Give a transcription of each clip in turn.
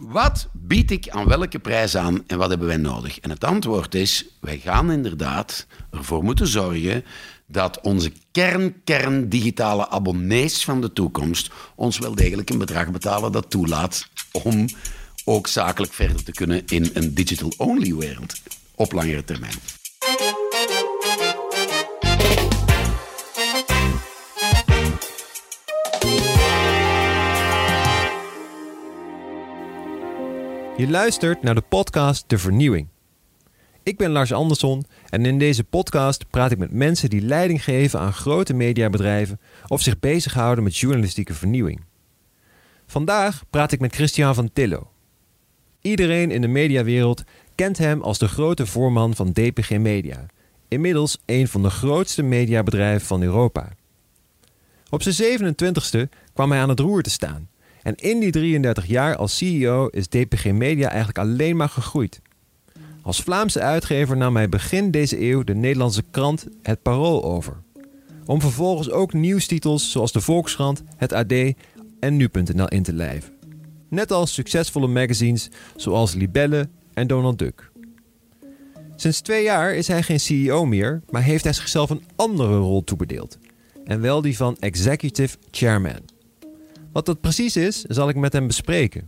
Wat bied ik aan welke prijs aan en wat hebben wij nodig? En het antwoord is, wij gaan inderdaad ervoor moeten zorgen dat onze kern, kern digitale abonnees van de toekomst ons wel degelijk een bedrag betalen dat toelaat om ook zakelijk verder te kunnen in een digital-only wereld op langere termijn. Je luistert naar de podcast De Vernieuwing. Ik ben Lars Andersson en in deze podcast praat ik met mensen die leiding geven aan grote mediabedrijven of zich bezighouden met journalistieke vernieuwing. Vandaag praat ik met Christian van Tillo. Iedereen in de mediawereld kent hem als de grote voorman van DPG Media, inmiddels een van de grootste mediabedrijven van Europa. Op zijn 27ste kwam hij aan het roer te staan en in die 33 jaar als CEO is DPG Media eigenlijk alleen maar gegroeid. Als Vlaamse uitgever nam hij begin deze eeuw de Nederlandse krant Het Parool over. Om vervolgens ook nieuwstitels zoals de Volkskrant, het AD en Nu.nl in te lijven. Net als succesvolle magazines zoals Libelle en Donald Duck. Sinds twee jaar is hij geen CEO meer, maar heeft hij zichzelf een andere rol toebedeeld. En wel die van Executive Chairman. Wat dat precies is, zal ik met hem bespreken.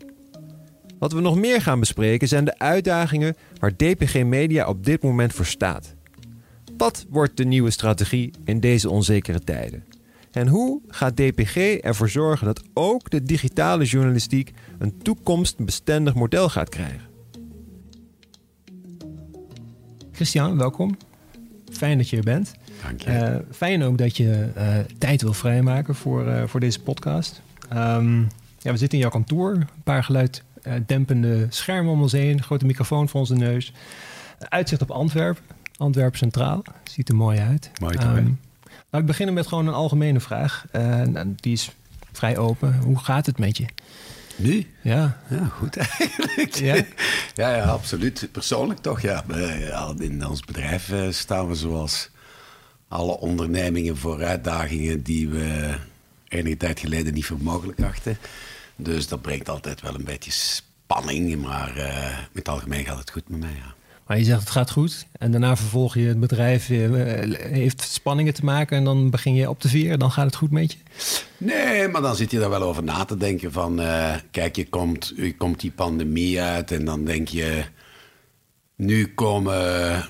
Wat we nog meer gaan bespreken zijn de uitdagingen waar DPG Media op dit moment voor staat. Wat wordt de nieuwe strategie in deze onzekere tijden? En hoe gaat DPG ervoor zorgen dat ook de digitale journalistiek een toekomstbestendig model gaat krijgen? Christian, welkom. Fijn dat je er bent. Dank je. Uh, fijn ook dat je uh, tijd wil vrijmaken voor, uh, voor deze podcast. Um, ja, we zitten in jouw kantoor. Een paar geluiddempende schermen om ons heen. Een grote microfoon voor onze neus. Uitzicht op Antwerpen. Antwerpen Centraal. Ziet er mooi uit. Mooi toch, um, nou, ik begin met gewoon een algemene vraag. Uh, die is vrij open. Hoe gaat het met je? Nu? Ja. Ja, goed eigenlijk. Ja? ja, ja, absoluut. Persoonlijk toch, ja. In ons bedrijf staan we zoals alle ondernemingen voor uitdagingen die we enige tijd geleden niet voor mogelijk achten. Dus dat brengt altijd wel een beetje spanning. Maar uh, in het algemeen gaat het goed met mij, ja. Maar je zegt het gaat goed en daarna vervolg je het bedrijf uh, heeft spanningen te maken en dan begin je op te vieren, dan gaat het goed met je? Nee, maar dan zit je daar wel over na te denken van, uh, kijk, je komt, je komt die pandemie uit en dan denk je, nu komen,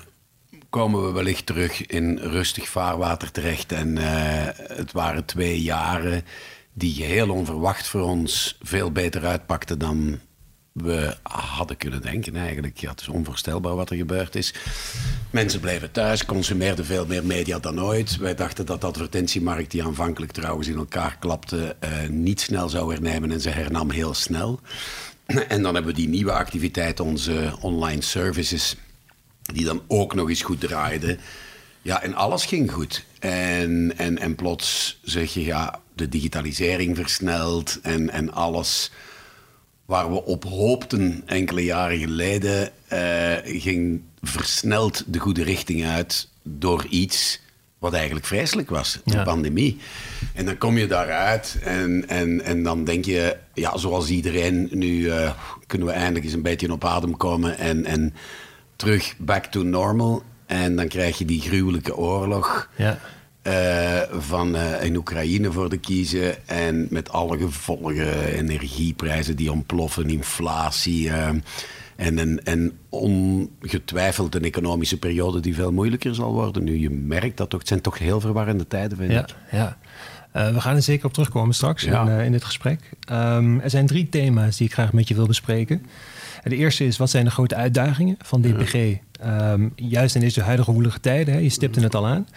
komen we wellicht terug in rustig vaarwater terecht. En uh, het waren twee jaren die heel onverwacht voor ons veel beter uitpakten dan we hadden kunnen denken eigenlijk. Ja, het is onvoorstelbaar wat er gebeurd is. Mensen bleven thuis, consumeerden veel meer media dan ooit. Wij dachten dat de advertentiemarkt, die aanvankelijk trouwens in elkaar klapte, uh, niet snel zou hernemen en ze hernam heel snel. En dan hebben we die nieuwe activiteit, onze online services, die dan ook nog eens goed draaiden. Ja, en alles ging goed. En, en, en plots zeg je, ja, de digitalisering versnelt en, en alles waar we op hoopten enkele jaren geleden, uh, ging versneld de goede richting uit door iets wat eigenlijk vreselijk was, de Ja. pandemie. En dan kom je daaruit en, en, en dan denk je, ja, zoals iedereen, nu eh, kunnen we eindelijk eens een beetje op adem komen en, en terug back to normal. En dan krijg je die gruwelijke oorlog Ja. eh, van eh, in Oekraïne voor te kiezen. En met alle gevolgen, energieprijzen die ontploffen, inflatie. eh, en, en, en ongetwijfeld een economische periode die veel moeilijker zal worden. Nu, je merkt dat toch. Het zijn toch heel verwarrende tijden, vind Ja, ik. ja. We gaan er zeker op terugkomen straks Ja. in, eh, in dit gesprek. Ehm, er zijn drie thema's die ik graag met je wil bespreken. De eerste is, wat zijn de grote uitdagingen van DPG? Ehm, juist in deze huidige woelige tijden, hè, je stipte het al aan.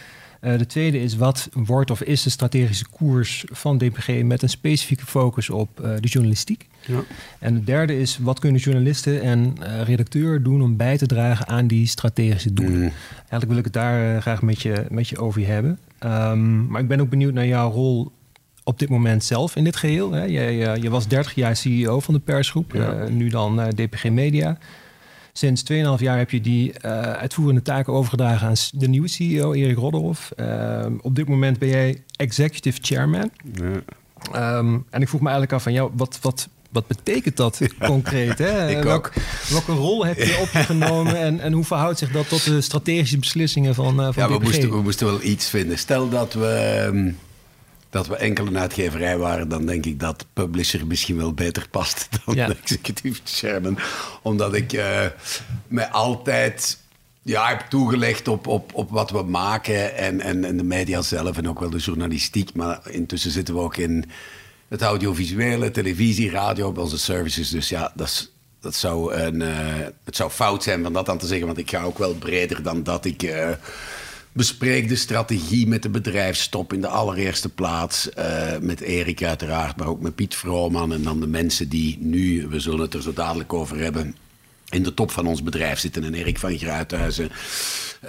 Eh, de tweede is, wat wordt of is de strategische koers van DPG... met een specifieke focus op eh, de journalistiek? Ja. En de derde is, wat kunnen journalisten en eh, redacteur doen... om bij te dragen aan die strategische doelen? Mm. Eigenlijk wil ik het daar graag met je, met je over hebben. Ehm, maar ik ben ook benieuwd naar jouw rol op dit moment zelf in dit geheel. Hè. Jij, eh, je was 30 jaar CEO van de persgroep, Ja. eh, nu dan eh, DPG Media. Sinds 2,5 jaar heb je die uitvoerende taken overgedragen aan de nieuwe CEO, Erik Rodderhoff. Ehm, op dit moment ben jij executive chairman. Ja. Ehm, en ik vroeg me eigenlijk af van jou, wat, wat wat betekent dat concreet? Hè? Welk, welke rol heb je opgenomen en, en hoe verhoudt zich dat tot de strategische beslissingen van, uh, van Ja, we moesten, we moesten wel iets vinden. Stel dat we, ehm, dat we enkel een uitgeverij waren, dan denk ik dat publisher misschien wel beter past dan ja. executive chairman. Omdat ik uh, mij altijd ja, heb toegelegd op, op, op wat we maken en, en, en de media zelf en ook wel de journalistiek. Maar intussen zitten we ook in het audiovisuele, televisie, radio, op onze services. Dus ja, dat, dat zou een, uh, het zou fout zijn van dat aan te zeggen, want ik ga ook wel breder dan dat. Ik uh, bespreek de strategie met de bedrijfstop in de allereerste plaats. Uh, met Erik uiteraard, maar ook met Piet Vrooman en dan de mensen die nu, we zullen het er zo dadelijk over hebben, in de top van ons bedrijf zitten. En Erik van Gruithuizen,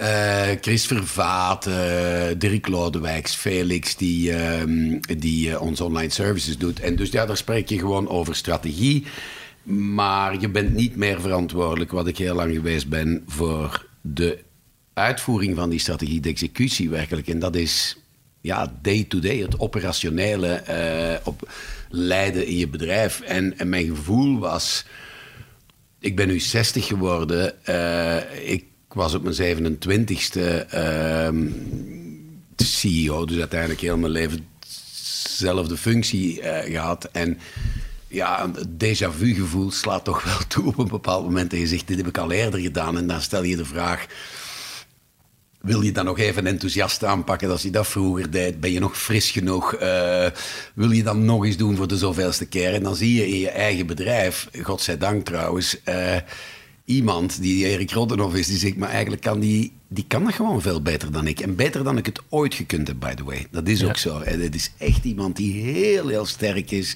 uh, Chris Vervaat, uh, Dirk Lodewijks, Felix, die, uh, die onze online services doet. En dus ja, daar spreek je gewoon over strategie. Maar je bent niet meer verantwoordelijk, wat ik heel lang geweest ben, voor de uitvoering van die strategie, de executie werkelijk. En dat is ja, day-to-day, het operationele op leiden in je bedrijf. En, en mijn gevoel was ik ben nu 60 geworden. Uh, ik was op mijn 27ste uh, ehm, CEO, dus uiteindelijk heel mijn leven dezelfde functie uh, gehad. En ja, het déjà vu gevoel slaat toch wel toe op een bepaald moment. En je zegt, dit heb ik al eerder gedaan. En dan stel je de vraag wil je dan nog even enthousiast aanpakken als je dat vroeger deed? Ben je nog fris genoeg? Uh, wil je dan nog eens doen voor de zoveelste keer? En dan zie je in je eigen bedrijf, godzijdank trouwens, uh, iemand die Erik Roddenhoff is, die zegt, maar eigenlijk kan die, die kan dat gewoon veel beter dan ik. En beter dan ik het ooit gekund heb, by the way. Dat is ook zo. Het is echt iemand die heel, heel sterk is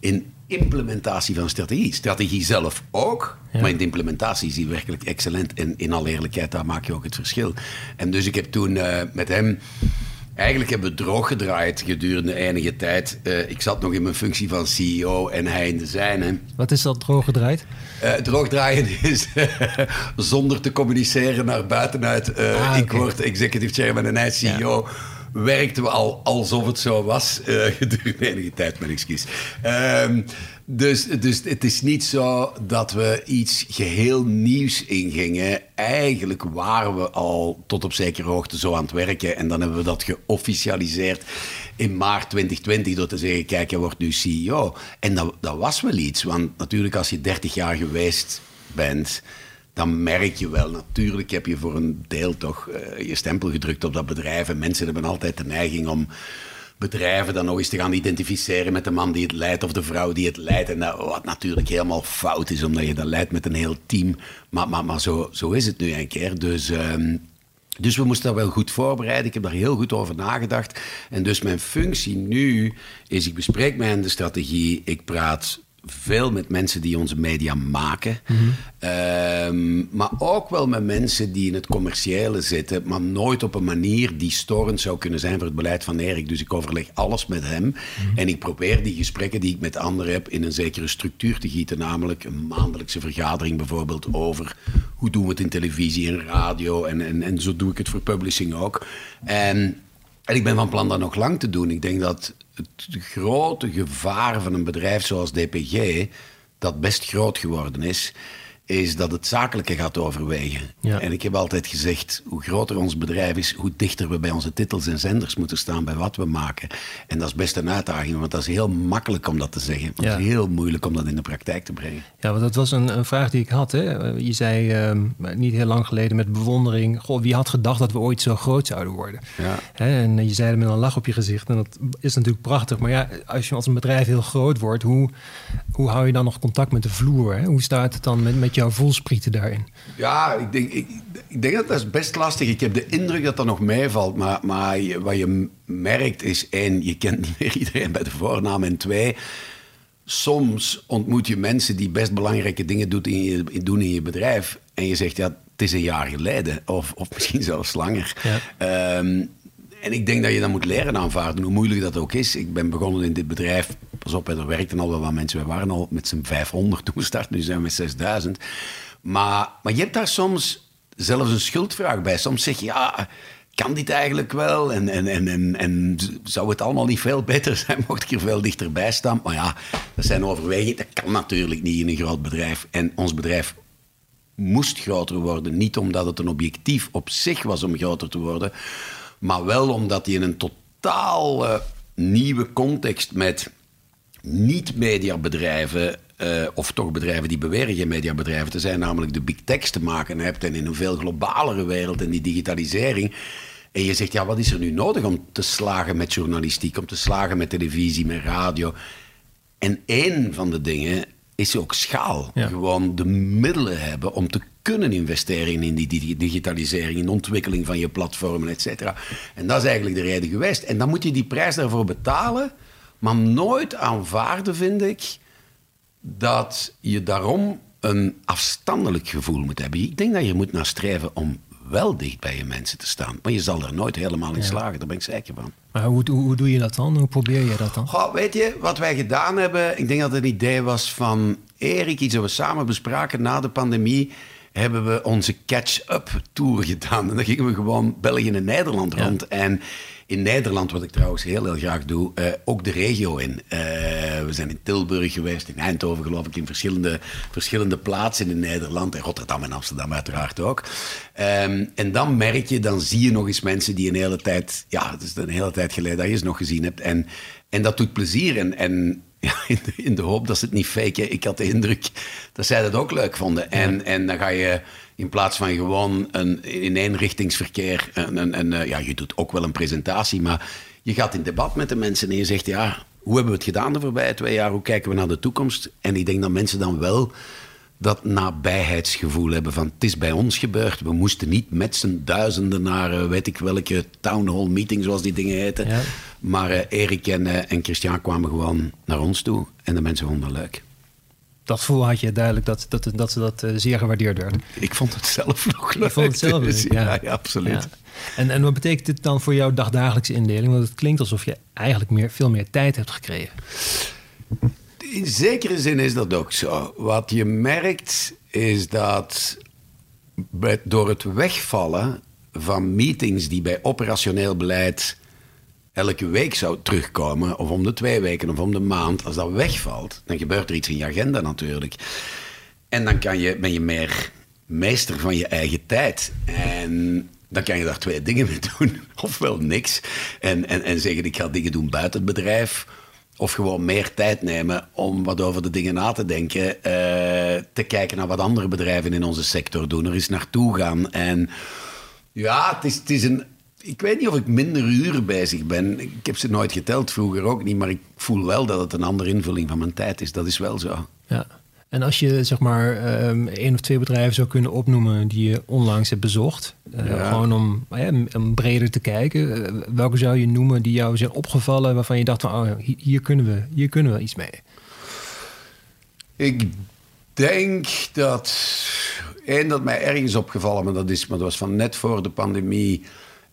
in implementatie van strategie. Strategie zelf ook, maar in de implementatie is hij werkelijk excellent. En in alle eerlijkheid, daar maak je ook het verschil. En dus ik heb toen uh, met hem... Eigenlijk hebben we droog gedraaid gedurende enige tijd. Uh, ik zat nog in mijn functie van CEO en hij in de zijne. Wat is dat droog gedraaid? Uh, droogdraaien is zonder te communiceren naar buitenuit. Ah, ik word executive chairman en hij CEO. Ja werkten we al alsof het zo was uh, gedurende enige tijd, mijn excuus. Um, dus, dus het is niet zo dat we iets geheel nieuws ingingen. Eigenlijk waren we al tot op zekere hoogte zo aan het werken. En dan hebben we dat geofficialiseerd in maart 2020 door te zeggen: kijk, je wordt nu CEO. En dat, dat was wel iets, want natuurlijk als je 30 jaar geweest bent dan merk je wel, natuurlijk heb je voor een deel toch uh, je stempel gedrukt op dat bedrijf. En mensen hebben altijd de neiging om bedrijven dan nog eens te gaan identificeren met de man die het leidt of de vrouw die het leidt. En wat natuurlijk helemaal fout is, omdat je dat leidt met een heel team. Maar, maar, maar zo, zo is het nu een keer. Dus, um, dus we moesten dat wel goed voorbereiden. Ik heb daar heel goed over nagedacht. En dus mijn functie nu is, ik bespreek hen de strategie. Ik praat veel met mensen die onze media maken. um, maar ook wel met mensen die in het commerciële zitten, maar nooit op een manier die storend zou kunnen zijn voor het beleid van Erik. Dus ik overleg alles met hem. En ik probeer die gesprekken die ik met anderen heb in een zekere structuur te gieten. Namelijk een maandelijkse vergadering bijvoorbeeld over hoe doen we het in televisie en radio. En, en, en zo doe ik het voor publishing ook. En en ik ben van plan dat nog lang te doen. Ik denk dat het grote gevaar van een bedrijf zoals DPG, dat best groot geworden is, is dat het zakelijke gaat overwegen. En ik heb altijd gezegd, hoe groter ons bedrijf is, hoe dichter we bij onze titels en zenders moeten staan bij wat we maken. En dat is best een uitdaging, want dat is heel makkelijk om dat te zeggen. Maar het is heel moeilijk om dat in de praktijk te brengen. Ja, want dat was een, een vraag die ik had. Hè? Je zei uh, niet heel lang geleden met bewondering, goh, wie had gedacht dat we ooit zo groot zouden worden? Ja. Hè? En je zei het met een lach op je gezicht en dat is natuurlijk prachtig. Maar ja, als je als een bedrijf heel groot wordt, hoe, hoe hou je dan nog contact met de vloer? Hè? Hoe staat het dan met, met jouw voelsprieten daarin? Ja, ik denk, ik, ik, denk dat dat is best lastig. Ik heb de indruk dat dat nog meevalt. Maar, maar wat je merkt is, één, je kent niet meer iedereen bij de voornaam. En twee, soms ontmoet je mensen die best belangrijke dingen doen in je, doen in je bedrijf. En je zegt, ja, het is een jaar geleden. Of, of misschien zelfs langer. Ja. Um, en ik denk dat je dat moet leren aanvaarden, hoe moeilijk dat ook is. Ik ben begonnen in dit bedrijf. Pas op, er werkten al wel wat mensen. We waren al met z'n 500 toen we nu zijn we met 6000. Maar, maar je hebt daar soms zelfs een schuldvraag bij. Soms zeg je, ja, kan dit eigenlijk wel? En, en, en, en, zou het allemaal niet veel beter zijn mocht ik er veel dichterbij staan? Maar ja, dat zijn overwegingen. Dat kan natuurlijk niet in een groot bedrijf. En ons bedrijf moest groter worden. Niet omdat het een objectief op zich was om groter te worden, maar wel omdat hij in een totaal uh, nieuwe context met niet-mediabedrijven, uh, of toch bedrijven die beweren geen mediabedrijven te zijn, namelijk de big techs te maken hebt en in een veel globalere wereld en die digitalisering. En je zegt, ja, wat is er nu nodig om te slagen met journalistiek, om te slagen met televisie, met radio? En één van de dingen is ook schaal. Gewoon de middelen hebben om te kunnen investeren in die digitalisering, in de ontwikkeling van je platformen, et cetera. En dat is eigenlijk de reden geweest. En dan moet je die prijs daarvoor betalen, maar nooit aanvaarden, vind ik, dat je daarom een afstandelijk gevoel moet hebben. Ik denk dat je moet naar streven om wel dicht bij je mensen te staan. Maar je zal er nooit helemaal in slagen, daar ben ik zeker van. Maar hoe, hoe, doe je dat dan? Hoe probeer je dat dan? Goh, weet je, wat wij gedaan hebben... Ik denk dat het een idee was van Erik, iets dat we samen bespraken na de pandemie hebben we onze catch-up tour gedaan. En dan gingen we gewoon België en Nederland rond. En in Nederland, wat ik trouwens heel, heel graag doe, uh, ook de regio in. Uh, we zijn in Tilburg geweest, in Eindhoven geloof ik, in verschillende, verschillende plaatsen in Nederland. En Rotterdam en Amsterdam uiteraard ook. Um, en dan merk je, dan zie je nog eens mensen die een hele tijd... Ja, het is een hele tijd geleden dat je ze nog gezien hebt. En, en dat doet plezier. En, en ja, in, de, in de hoop dat ze het niet faken. Ik had de indruk dat zij dat ook leuk vonden. En, en dan ga je in plaats van gewoon een ineenrichtingsverkeer. En, en, uh, ja, je doet ook wel een presentatie, maar je gaat in debat met de mensen en je zegt: ja, hoe hebben we het gedaan de voorbije twee jaar? Hoe kijken we naar de toekomst? En ik denk dat mensen dan wel dat nabijheidsgevoel hebben van het is bij ons gebeurd. We moesten niet met z'n duizenden naar uh, weet ik welke town hall meeting, zoals die dingen heten. Ja. Maar uh, Erik en, uh, en Christian kwamen gewoon naar ons toe en de mensen vonden het leuk dat gevoel had je duidelijk dat, dat, dat ze dat uh, zeer gewaardeerd werden. Ik vond het zelf nog leuk. Ik vond het zelf dus, ja. ja. absoluut. Ja. En, en wat betekent dit dan voor jouw dagdagelijkse indeling? Want het klinkt alsof je eigenlijk meer, veel meer tijd hebt gekregen. In zekere zin is dat ook zo. Wat je merkt is dat door het wegvallen van meetings die bij operationeel beleid elke week zou terugkomen, of om de twee weken of om de maand, als dat wegvalt, dan gebeurt er iets in je agenda natuurlijk. En dan kan je, ben je meer meester van je eigen tijd. En dan kan je daar twee dingen mee doen. Ofwel niks. En, en, en zeggen, ik ga dingen doen buiten het bedrijf. Of gewoon meer tijd nemen om wat over de dingen na te denken. Uh, te kijken naar wat andere bedrijven in onze sector doen. Er eens naartoe gaan. En ja, het is, het is een ik weet niet of ik minder uren bezig ben. Ik heb ze nooit geteld, vroeger ook niet. Maar ik voel wel dat het een andere invulling van mijn tijd is. Dat is wel zo. Ja. En als je zeg maar um, één of twee bedrijven zou kunnen opnoemen die je onlangs hebt bezocht, uh, gewoon om, uh, breder te kijken, uh, welke zou je noemen die jou zijn opgevallen waarvan je dacht van oh, hier, kunnen we, hier kunnen we iets mee? Ik denk dat één dat mij ergens opgevallen, maar dat is, maar dat was van net voor de pandemie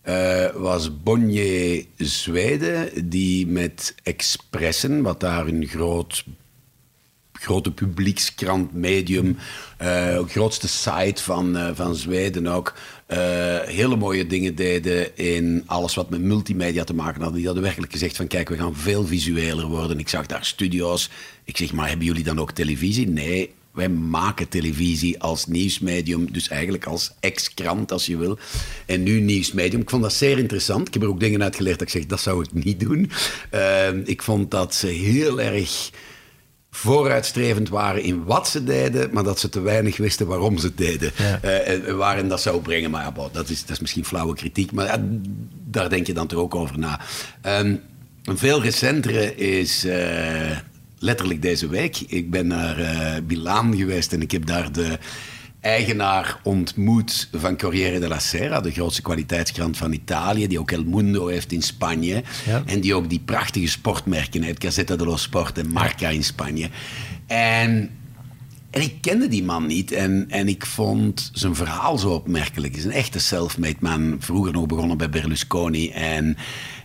uh, was Bonje Zweden, die met Expressen, wat daar een groot, grote publiekskrant, medium, uh, grootste site van, uh, van Zweden ook, hele mooie dingen deden in alles wat met multimedia te maken had. Die hadden werkelijk gezegd van kijk, we gaan veel visueler worden. Ik zag daar studio's. Ik zeg, maar hebben jullie dan ook televisie? Nee, wij maken televisie als nieuwsmedium, dus eigenlijk als ex-krant als je wil. En nu nieuwsmedium. Ik vond dat zeer interessant. Ik heb er ook dingen uit geleerd dat ik zeg, dat zou ik niet doen. Uh, ik vond dat ze heel erg vooruitstrevend waren in wat ze deden, maar dat ze te weinig wisten waarom ze het deden. Ja. Uh, waarin dat zou brengen. Maar ja, dat, is, dat is misschien flauwe kritiek, maar ja, daar denk je dan toch ook over na. Um, een veel recentere is... Uh, letterlijk deze week. Ik ben naar uh, Milaan geweest en ik heb daar de eigenaar ontmoet van Corriere della Sera, de grootste kwaliteitskrant van Italië, die ook El Mundo heeft in Spanje. En die ook die prachtige sportmerken heeft, Gazzetta dello Sport en Marca in Spanje. En En ik kende die man niet en, en ik vond zijn verhaal zo opmerkelijk. Hij is een echte self-made man. Vroeger nog begonnen bij Berlusconi. En,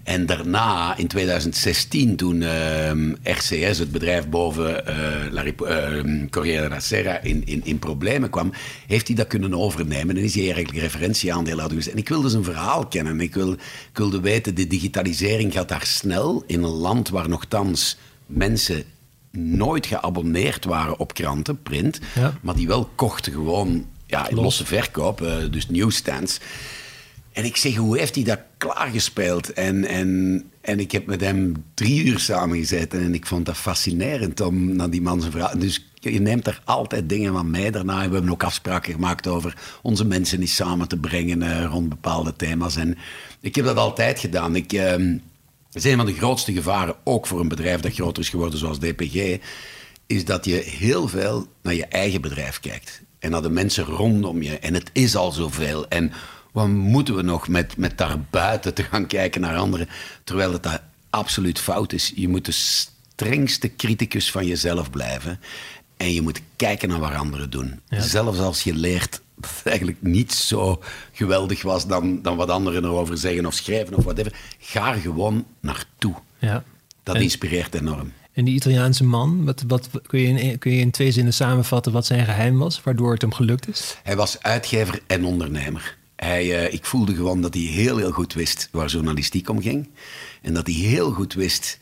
en daarna, in 2016, toen ehm, RCS, het bedrijf boven uh, La uh, Corriere della Sera, in, in, in problemen kwam, heeft hij dat kunnen overnemen. En is hij eigenlijk referentieaandeel geweest. En ik wilde zijn verhaal kennen. Ik, wil, ik wilde weten, de digitalisering gaat daar snel in een land waar nogthans mensen nooit geabonneerd waren op kranten, print, maar die wel kochten gewoon ja, in losse verkoop, uh, dus newsstands. En ik zeg, hoe heeft hij dat klaargespeeld? En, en, en ik heb met hem drie uur samengezeten en ik vond dat fascinerend om naar die man zijn verhaal... Dus je neemt er altijd dingen van mee daarna. We hebben ook afspraken gemaakt over onze mensen eens samen te brengen uh, rond bepaalde thema's. En ik heb dat altijd gedaan. Ik... Uh, dat is een van de grootste gevaren, ook voor een bedrijf dat groter is geworden zoals DPG, is dat je heel veel naar je eigen bedrijf kijkt. En naar de mensen rondom je. En het is al zoveel. En wat moeten we nog met, met daarbuiten te gaan kijken naar anderen? Terwijl het daar absoluut fout is. Je moet de strengste criticus van jezelf blijven. En je moet kijken naar wat anderen doen. Zelfs als je leert dat het eigenlijk niet zo geweldig was dan, dan wat anderen erover zeggen of schrijven of whatever. Ga er gewoon naartoe. Ja. Dat inspireert enorm. En die Italiaanse man, wat, wat, kun, je in, kun je in twee zinnen samenvatten wat zijn geheim was, waardoor het hem gelukt is? Hij was uitgever en ondernemer. Uh, ik voelde gewoon dat hij heel, heel goed wist waar journalistiek om ging. En dat hij heel goed wist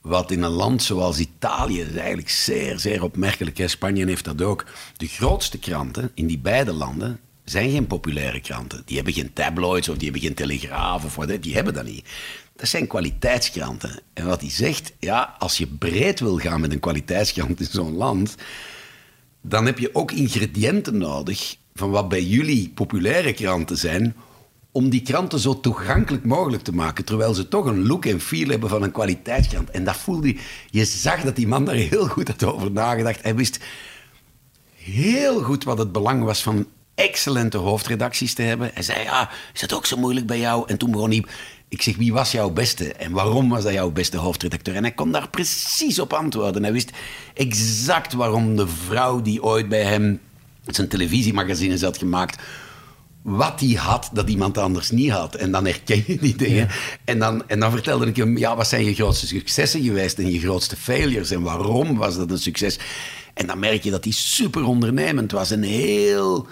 wat in een land zoals Italië is eigenlijk zeer, zeer opmerkelijk. is. Spanje heeft dat ook. De grootste kranten in die beide landen zijn geen populaire kranten. Die hebben geen tabloids of die hebben geen telegraaf of. Die hebben dat niet. Dat zijn kwaliteitskranten. En wat hij zegt, ja, als je breed wil gaan met een kwaliteitskrant in zo'n land, dan heb je ook ingrediënten nodig van wat bij jullie populaire kranten zijn, om die kranten zo toegankelijk mogelijk te maken, terwijl ze toch een look en feel hebben van een kwaliteitskrant. En dat voelde je, je zag dat die man daar heel goed had over nagedacht. Hij wist heel goed wat het belang was van excellente hoofdredacties te hebben. Hij zei, ja, is dat ook zo moeilijk bij jou? En toen begon hij, ik zeg, wie was jouw beste? En waarom was dat jouw beste hoofdredacteur? En hij kon daar precies op antwoorden. Hij wist exact waarom de vrouw die ooit bij hem zijn televisiemagazines had gemaakt wat hij had dat iemand anders niet had. En dan herken je die dingen. En, dan, en dan vertelde ik hem, ja, wat zijn je grootste successen geweest en je grootste failures en waarom was dat een succes? En dan merk je dat hij super ondernemend was en heel,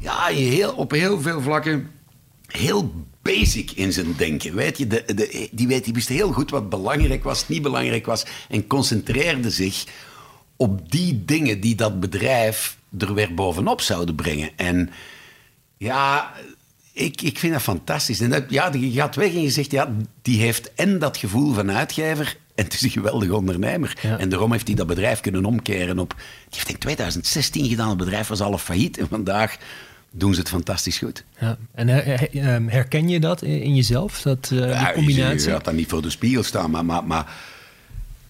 ja, heel, op heel veel vlakken heel basic in zijn denken. Weet je, de, de, die, weet, die wist heel goed wat belangrijk was, niet belangrijk was en concentreerde zich op die dingen die dat bedrijf er weer bovenop zouden brengen. En ja, ik, ik vind dat fantastisch. En dat, ja, je gaat weg en je zegt, ja, die heeft en dat gevoel van uitgever en het is een geweldige ondernemer. En daarom heeft hij dat bedrijf kunnen omkeren op... Die heeft in 2016 gedaan, het bedrijf was al failliet. En vandaag doen ze het fantastisch goed. Ja. En ehm, herken je dat in jezelf, dat, uh, ja, die combinatie? Je, gaat dan niet voor de spiegel staan, maar, maar, maar...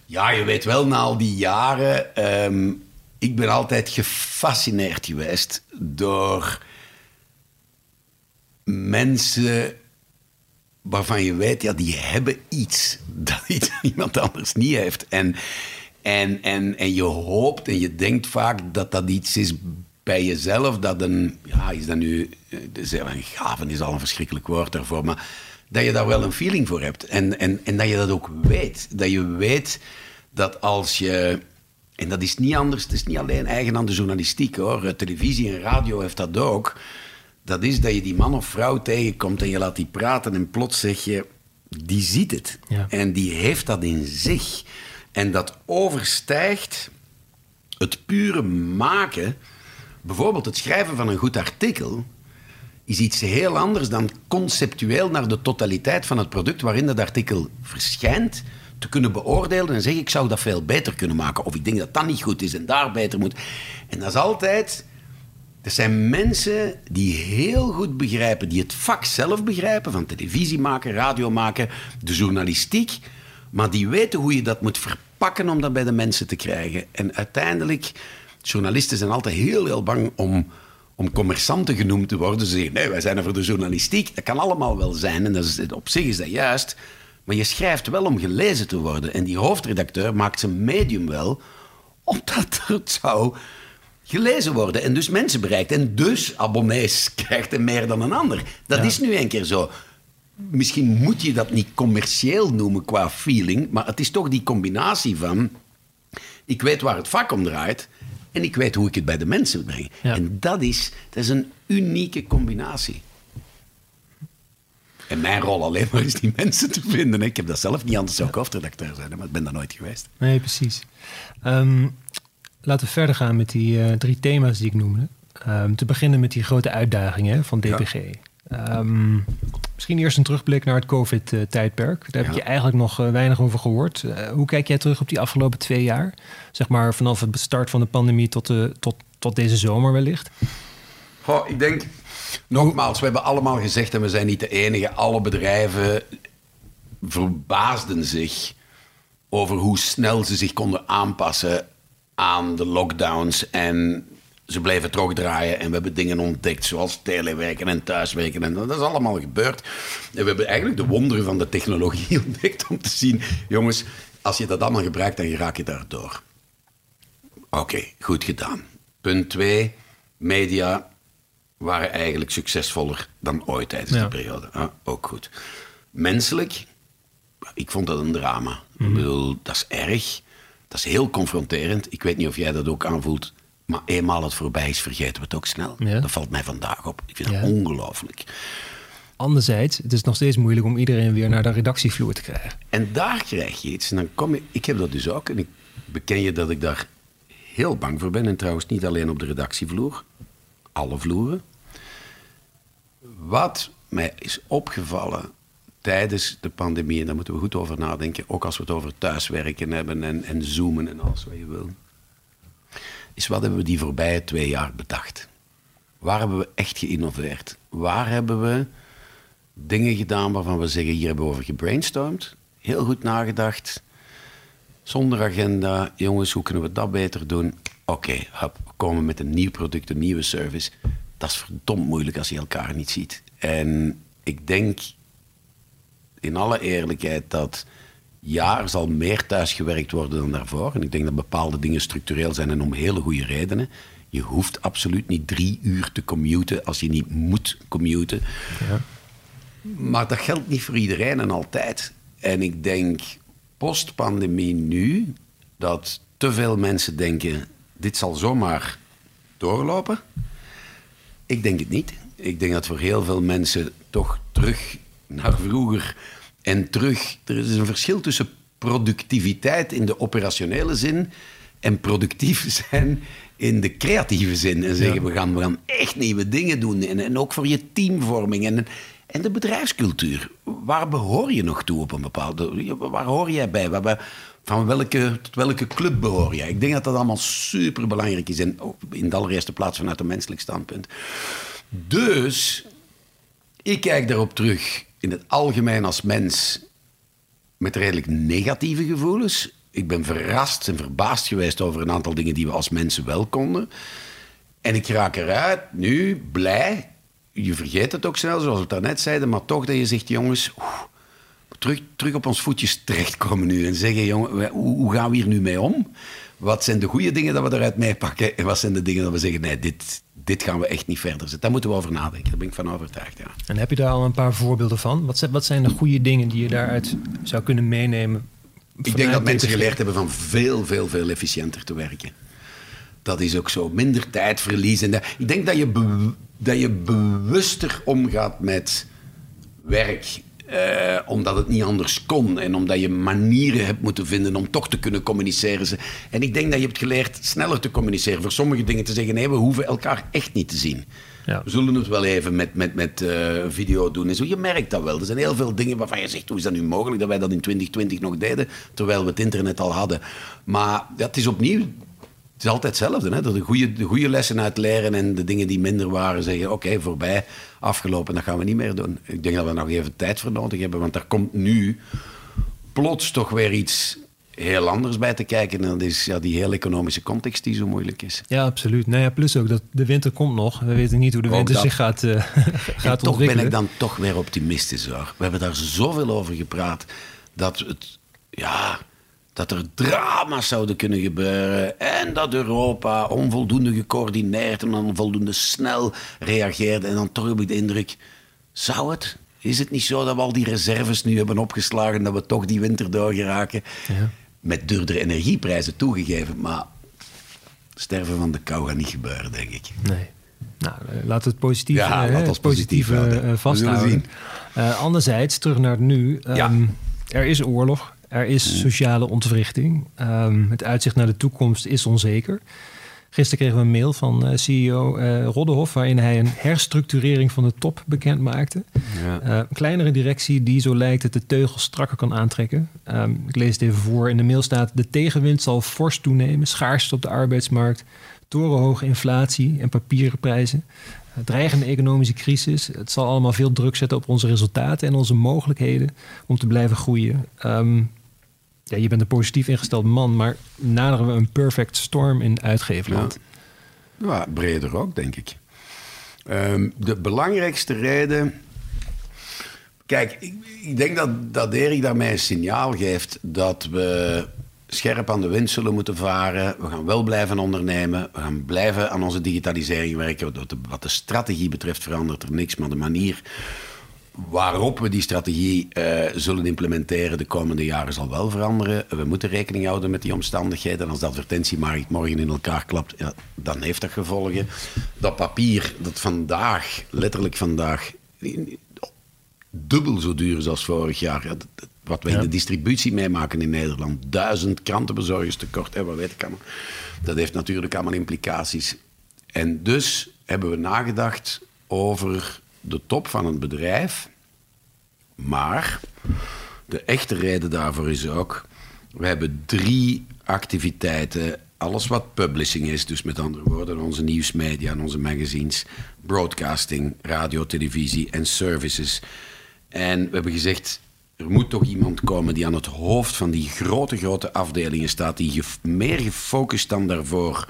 ja, je weet wel, na al die jaren... Ehm, ik ben altijd gefascineerd geweest door mensen waarvan je weet, ja, die hebben iets dat iemand anders niet heeft. En, en, en, en je hoopt en je denkt vaak dat dat iets is bij jezelf, dat een, ja, is dat nu, een gaven is al een verschrikkelijk woord daarvoor, maar dat je daar wel een feeling voor hebt. En, en, en dat je dat ook weet. Dat je weet dat als je, en dat is niet anders, het is niet alleen eigen aan de journalistiek hoor, televisie en radio heeft dat ook dat is dat je die man of vrouw tegenkomt en je laat die praten en plots zeg je, die ziet het. En die heeft dat in zich. En dat overstijgt het pure maken. Bijvoorbeeld het schrijven van een goed artikel is iets heel anders dan conceptueel naar de totaliteit van het product waarin dat artikel verschijnt te kunnen beoordelen en zeggen ik zou dat veel beter kunnen maken of ik denk dat dat niet goed is en daar beter moet. En dat is altijd er zijn mensen die heel goed begrijpen, die het vak zelf begrijpen, van televisie maken, radio maken, de journalistiek, maar die weten hoe je dat moet verpakken om dat bij de mensen te krijgen. En uiteindelijk, journalisten zijn altijd heel, heel bang om, om commerçanten genoemd te worden. Ze zeggen, nee, wij zijn er voor de journalistiek. Dat kan allemaal wel zijn en dat is, op zich is dat juist. Maar je schrijft wel om gelezen te worden. En die hoofdredacteur maakt zijn medium wel omdat het zou gelezen worden en dus mensen bereikt en dus abonnees krijgt en meer dan een ander. Dat is nu een keer zo. Misschien moet je dat niet commercieel noemen qua feeling, maar het is toch die combinatie van ik weet waar het vak om draait en ik weet hoe ik het bij de mensen breng. En dat is, dat is een unieke combinatie. En mijn rol alleen maar is die mensen te vinden. Ik heb dat zelf niet, anders zou ik hoofdredacteur zijn, maar ik ben daar nooit geweest. Nee, precies. Um, laten we verder gaan met die uh, drie thema's die ik noemde. Um, te beginnen met die grote uitdagingen van DPG. Ja. Um, misschien eerst een terugblik naar het COVID-tijdperk. Daar heb je eigenlijk nog uh, weinig over gehoord. Uh, hoe kijk jij terug op die afgelopen twee jaar? Zeg maar vanaf het start van de pandemie tot, de, tot, tot deze zomer wellicht. Oh, ik denk, nogmaals, we hebben allemaal gezegd en we zijn niet de enige. Alle bedrijven verbaasden zich over hoe snel ze zich konden aanpassen aan de lockdowns. En ze bleven toch draaien en we hebben dingen ontdekt zoals telewerken en thuiswerken. En dat is allemaal gebeurd. En we hebben eigenlijk de wonderen van de technologie ontdekt om te zien, jongens, als je dat allemaal gebruikt, dan raak je daardoor. Oké, goed gedaan. Punt 2, media waren eigenlijk succesvoller dan ooit tijdens die periode. Ah, ook goed. Menselijk, ik vond dat een drama. Ik mhm. bedoel, dat is erg. Dat is heel confronterend. Ik weet niet of jij dat ook aanvoelt. Maar eenmaal het voorbij is, vergeten we het ook snel. Dat valt mij vandaag op. Ik vind het ongelooflijk. Anderzijds, het is nog steeds moeilijk om iedereen weer naar de redactievloer te krijgen. En daar krijg je iets. En dan kom je, ik heb dat dus ook. En ik beken je dat ik daar heel bang voor ben. En trouwens niet alleen op de redactievloer. Alle vloeren. Wat mij is opgevallen tijdens de pandemie, en daar moeten we goed over nadenken, ook als we het over thuiswerken hebben en, en zoomen en alles wat je wil, is wat hebben we die voorbije twee jaar bedacht? Waar hebben we echt geïnnoveerd? Waar hebben we dingen gedaan waarvan we zeggen, hier hebben we over gebrainstormd, heel goed nagedacht, zonder agenda, jongens, hoe kunnen we dat beter doen? Oké, we komen met een nieuw product, een nieuwe service. Dat is verdomd moeilijk als je elkaar niet ziet. En ik denk in alle eerlijkheid dat jaar zal meer thuis gewerkt worden dan daarvoor. En ik denk dat bepaalde dingen structureel zijn en om hele goede redenen. Je hoeft absoluut niet drie uur te commuten als je niet moet commuten. Ja. Maar dat geldt niet voor iedereen en altijd. En ik denk post-pandemie nu dat te veel mensen denken: dit zal zomaar doorlopen. Ik denk het niet. Ik denk dat voor heel veel mensen toch terug naar vroeger en terug. Er is een verschil tussen productiviteit in de operationele zin en productief zijn in de creatieve zin. En zeggen, we, gaan, we gaan echt nieuwe dingen doen. En, en ook voor je teamvorming en, en de bedrijfscultuur. Waar behoor je nog toe op een bepaalde... Waar hoor jij bij? Waar, van welke, tot welke club behoor jij? Ik denk dat dat allemaal super belangrijk is. En in de allereerste plaats vanuit een menselijk standpunt. Dus ik kijk daarop terug in het algemeen als mens met redelijk negatieve gevoelens. Ik ben verrast en verbaasd geweest over een aantal dingen die we als mensen wel konden. En ik raak eruit nu blij. Je vergeet het ook snel, zoals we daarnet zeiden, maar toch dat je zegt, jongens, terug, terug op ons voetjes terechtkomen nu en zeggen, jongen, hoe, hoe gaan we hier nu mee om? Wat zijn de goede dingen dat we eruit meepakken en wat zijn de dingen dat we zeggen, nee, dit, dit gaan we echt niet verder zetten. Daar moeten we over nadenken. Daar ben ik van overtuigd. Ja. En heb je daar al een paar voorbeelden van? Wat zijn, wat zijn de goede dingen die je daaruit zou kunnen meenemen? Ik denk dat mensen geleerd hebben van veel, veel, veel efficiënter te werken. Dat is ook zo. Minder tijd verliezen. Ik denk dat je, dat je bewuster omgaat met werk uh, omdat het niet anders kon en omdat je manieren hebt moeten vinden om toch te kunnen communiceren. En ik denk dat je hebt geleerd sneller te communiceren. Voor sommige dingen te zeggen: nee, we hoeven elkaar echt niet te zien. Ja. We zullen het wel even met, met, met uh, video doen. En zo, je merkt dat wel. Er zijn heel veel dingen waarvan je zegt: hoe is dat nu mogelijk dat wij dat in 2020 nog deden, terwijl we het internet al hadden. Maar dat is opnieuw het is altijd hetzelfde. Hè? De, goede, de goede lessen uit leren en de dingen die minder waren zeggen: oké, voorbij, afgelopen, dat gaan we niet meer doen. Ik denk dat we nog even tijd voor nodig hebben, want er komt nu plots toch weer iets heel anders bij te kijken. En dat is ja, die hele economische context die zo moeilijk is. Ja, absoluut. Nou ja, plus ook dat de winter komt nog. We weten niet hoe de winter zich gaat, uh, gaat toch ben ik dan toch weer optimistisch hoor. We hebben daar zoveel over gepraat dat het, ja, dat er drama's zouden kunnen gebeuren en dat Europa onvoldoende gecoördineerd en onvoldoende snel reageerde. En dan toch heb ik de indruk, zou het? Is het niet zo dat we al die reserves nu hebben opgeslagen, dat we toch die winter doorgeraken? Ja. Met duurdere energieprijzen toegegeven, maar sterven van de kou gaat niet gebeuren, denk ik. Nee. Nou, eh, laten we het positief, ja, uh, het positief vasthouden. Uh, anderzijds, terug naar het nu. Um, ja. Er is oorlog, er is mm. sociale ontwrichting. Um, het uitzicht naar de toekomst is onzeker. Gisteren kregen we een mail van uh, CEO uh, Roddehoff... waarin hij een herstructurering van de top bekend maakte. Ja. Uh, een kleinere directie die zo lijkt het de teugels strakker kan aantrekken. Um, ik lees het even voor. In de mail staat... de tegenwind zal fors toenemen, schaarste op de arbeidsmarkt... torenhoge inflatie en papieren prijzen... dreigende economische crisis. Het zal allemaal veel druk zetten op onze resultaten en onze mogelijkheden om te blijven groeien. Um, ja, je bent een positief ingesteld man, maar naderen we een perfect storm in uitgeverland? Ja. ja breder ook, denk ik. Um, de belangrijkste reden. Kijk, ik, ik, denk dat, dat Erik daarmee een signaal geeft dat we scherp aan de wind zullen moeten varen. We gaan wel blijven ondernemen. We gaan blijven aan onze digitalisering werken. Wat de strategie betreft verandert er niks, maar de manier waarop we die strategie uh, zullen implementeren de komende jaren zal wel veranderen. We moeten rekening houden met die omstandigheden. Als de advertentiemarkt morgen in elkaar klapt, ja, dan heeft dat gevolgen. Dat papier dat vandaag, letterlijk vandaag, dubbel zo duur is als vorig jaar. wat wij in de distributie meemaken in Nederland. Duizend krantenbezorgers tekort, hè, wat weet ik allemaal. Dat heeft natuurlijk allemaal implicaties. En dus hebben we nagedacht over de top van een bedrijf. Maar de echte reden daarvoor is ook... We hebben drie activiteiten. Alles wat publishing is, dus met andere woorden... onze nieuwsmedia en onze magazines... broadcasting, radio, televisie en services. En we hebben gezegd... Er moet toch iemand komen die aan het hoofd van die grote, grote afdelingen staat... die meer gefocust dan daarvoor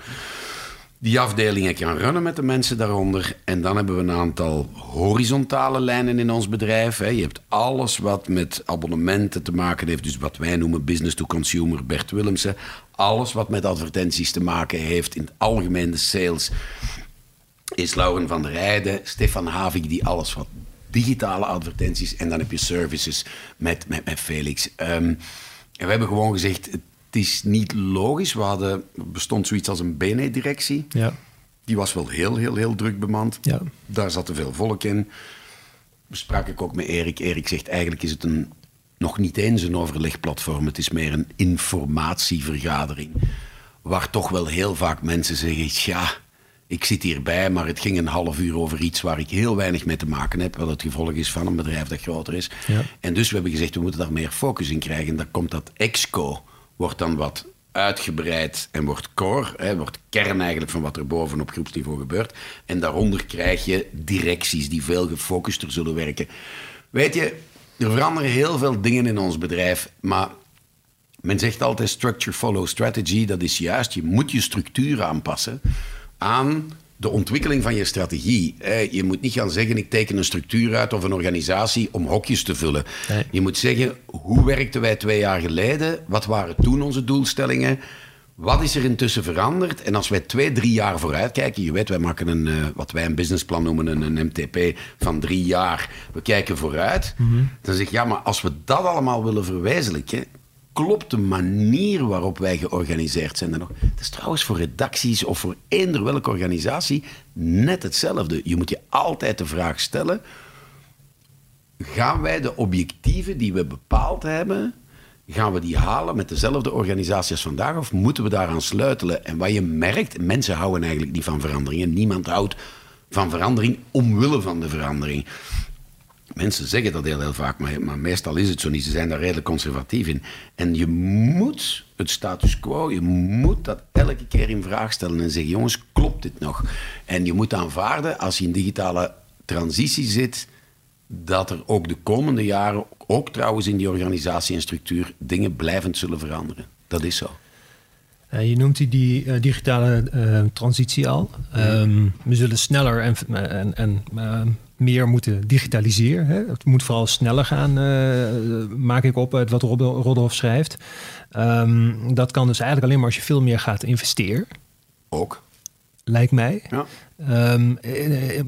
die afdelingen kan runnen met de mensen daaronder. En dan hebben we een aantal horizontale lijnen in ons bedrijf. Je hebt alles wat met abonnementen te maken heeft. Dus wat wij noemen business to consumer, Bert Willemsen. Alles wat met advertenties te maken heeft in het algemeen de sales. Is Lauren van der Rijden, Stefan Havik, die alles wat digitale advertenties. En dan heb je services met, met, Felix. En we hebben gewoon gezegd, is niet logisch. We hadden, er bestond zoiets als een BNE-directie. Ja. Die was wel heel, heel, heel druk bemand. Ja. Daar zat te veel volk in. Sprak ik ook met Erik. Erik zegt eigenlijk is het een, nog niet eens een overlegplatform. Het is meer een informatievergadering. Waar toch wel heel vaak mensen zeggen... ja, ik zit hierbij, maar het ging een half uur over iets waar ik heel weinig mee te maken heb. Wat het gevolg is van een bedrijf dat groter is. Ja. En dus we hebben gezegd, we moeten daar meer focus in krijgen. En daar komt dat EXCO wordt dan wat uitgebreid en wordt core, hè, wordt kern eigenlijk van wat er boven op groepsniveau gebeurt. En daaronder krijg je directies die veel gefocuster zullen werken. Weet je, er veranderen heel veel dingen in ons bedrijf, maar men zegt altijd structure follow strategy. Dat is juist, je moet je structuur aanpassen aan de ontwikkeling van je strategie. Je moet niet gaan zeggen, ik teken een structuur uit of een organisatie om hokjes te vullen. Je moet zeggen, hoe werkten wij twee jaar geleden? Wat waren toen onze doelstellingen? Wat is er intussen veranderd? En als wij twee, drie jaar vooruit kijken, je weet, wij maken een, uh, wat wij een businessplan noemen, een, een, MTP van drie jaar. We kijken vooruit. Mhm. Dan zeg je, ja, maar als we dat allemaal willen verwezenlijken, klopt de manier waarop wij georganiseerd zijn. Het is trouwens voor redacties of voor eender welke organisatie net hetzelfde. Je moet je altijd de vraag stellen: gaan wij de objectieven die we bepaald hebben, gaan we die halen met dezelfde organisatie als vandaag of moeten we daaraan sleutelen? En wat je merkt, mensen houden eigenlijk niet van veranderingen. Niemand houdt van verandering omwille van de verandering. Mensen zeggen dat heel, heel vaak, maar, maar, meestal is het zo niet. Ze zijn daar redelijk conservatief in. En je moet het status quo, je moet dat elke keer in vraag stellen en zeggen: jongens, klopt dit nog? En je moet aanvaarden, als je in digitale transitie zit, dat er ook de komende jaren, ook trouwens in die organisatie en structuur, dingen blijvend zullen veranderen. Dat is zo. Uh, je noemt die, die uh, digitale uh, transitie al. Um, we zullen sneller en, en, en meer moeten digitaliseren. Hè. Het moet vooral sneller gaan, uh, maak ik op uit wat Rodolf schrijft. Um, dat kan dus eigenlijk alleen maar als je veel meer gaat investeren. Ook. Lijkt mij. Ja. Um,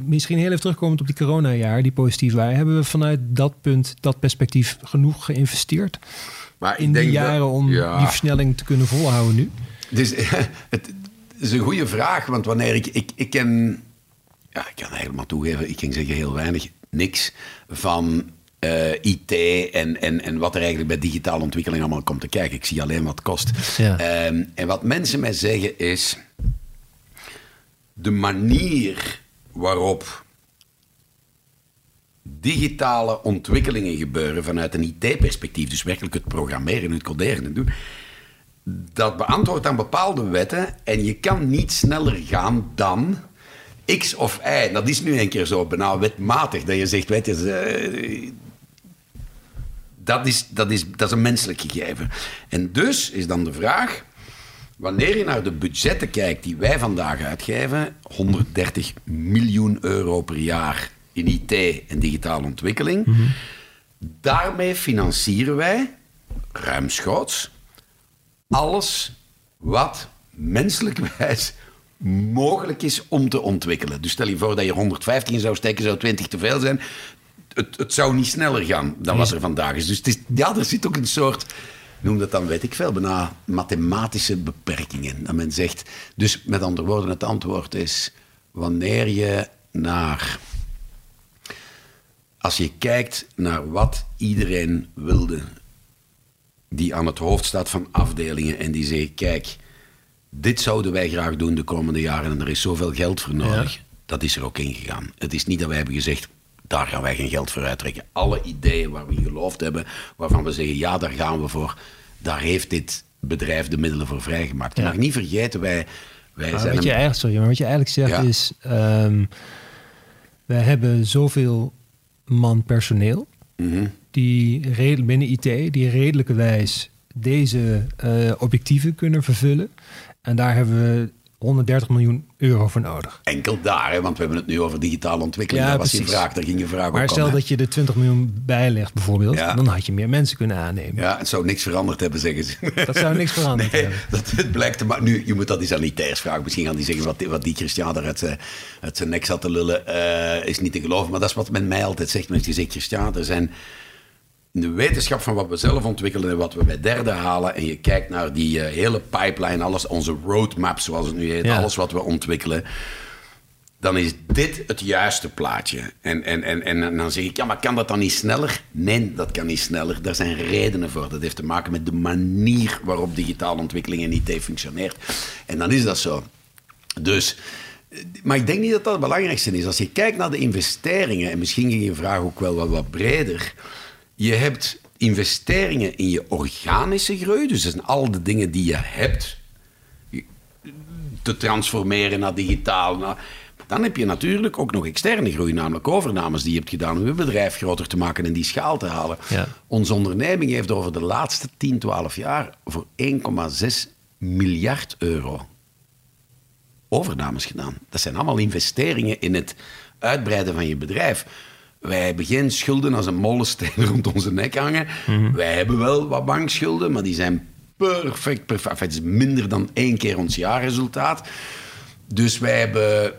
misschien heel even terugkomend op die coronajaar, die positief waren. Hebben we vanuit dat punt, dat perspectief, genoeg geïnvesteerd? Maar in die jaren om die versnelling te kunnen volhouden nu? Dus, het is een goede vraag, want wanneer ik, ik, ik ken, ja, ik kan helemaal toegeven, ik ging zeggen heel weinig, niks van uh, eh, IT en, en, en wat er eigenlijk bij digitale ontwikkeling allemaal komt te kijken. Ik zie alleen wat het kost. Ja. Um, en wat mensen mij zeggen is, de manier waarop digitale ontwikkelingen gebeuren vanuit een IT-perspectief, dus werkelijk het programmeren, het coderen en doen, dat beantwoordt aan bepaalde wetten en je kan niet sneller gaan dan X of Y. Dat is nu een keer zo bijna wetmatig dat je zegt, weet je, dat, is, dat, is, dat is een menselijk gegeven. En dus is dan de vraag, wanneer je naar de budgetten kijkt die wij vandaag uitgeven, 130 miljoen euro per jaar in IT en digitale ontwikkeling, mhm. daarmee financieren wij ruimschoots alles wat menselijkwijs mogelijk is om te ontwikkelen. Dus stel je voor dat je 115 zou steken, zou 20 te veel zijn. Het, het zou niet sneller gaan dan wat er vandaag is. Dus het is, ja, er zit ook een soort, noem dat dan, weet ik veel, bijna mathematische beperkingen. Dat men zegt, dus met andere woorden, het antwoord is, wanneer je naar als je kijkt naar wat iedereen wilde die aan het hoofd staat van afdelingen en die zegt: Kijk, dit zouden wij graag doen de komende jaren en er is zoveel geld voor nodig. Dat is er ook ingegaan. Het is niet dat wij hebben gezegd: daar gaan wij geen geld voor uittrekken. Alle ideeën waar we in geloofd hebben, waarvan we zeggen: ja, daar gaan we voor, daar heeft dit bedrijf de middelen voor vrijgemaakt. Je mag niet vergeten, wij. wij zijn wat, je eigenlijk, sorry, maar wat je eigenlijk zegt is: um, wij hebben zoveel man personeel. Mm die binnen IT, die redelijkerwijs deze uh, objectieven kunnen vervullen. En daar hebben we 130 miljoen euro voor nodig. Enkel daar, hè? want we hebben het nu over digitale ontwikkeling. Ja, daar was je vraag, daar ging je vraag Maar stel dat je er 20 miljoen bijlegt bijvoorbeeld, dan had je meer mensen kunnen aannemen. Ja, het zou niks veranderd hebben, zeggen ze. Dat zou niks veranderd hebben. Dat, het blijkt, maar nu, je moet dat eens aan IT'ers vragen. Misschien gaan die zeggen, wat, wat die Christian er uit zijn, uit zijn nek zat te lullen, uh, is niet te geloven. Maar dat is wat men mij altijd zegt. Men zegt, Christian, er zijn de wetenschap van wat we zelf ontwikkelen en wat we bij derden halen, en je kijkt naar die eh, hele pipeline, alles, onze roadmap zoals het nu heet, alles wat we ontwikkelen, dan is dit het juiste plaatje. En, en, en, en dan zeg ik, ja, maar kan dat dan niet sneller? Nee, dat kan niet sneller. Daar zijn redenen voor. Dat heeft te maken met de manier waarop digitale ontwikkeling en IT functioneert. En dan is dat zo. Dus, maar ik denk niet dat dat het belangrijkste is. Als je kijkt naar de investeringen, en misschien ging je vraag ook wel wat, wat breder je hebt investeringen in je organische groei. Dus dat zijn al de dingen die je hebt te transformeren naar digitaal. Naar, dan heb je natuurlijk ook nog externe groei, namelijk overnames die je hebt gedaan om je bedrijf groter te maken en die schaal te halen. Ja. Onze onderneming heeft over de laatste 10, 12 jaar voor 1,6 miljard euro overnames gedaan. Dat zijn allemaal investeringen in het uitbreiden van je bedrijf. Wij hebben geen schulden als een mollensteen rond onze nek hangen. Mhm. Wij hebben wel wat bankschulden, maar die zijn perfect, perfect. het is minder dan één keer ons jaarresultaat. Dus wij hebben...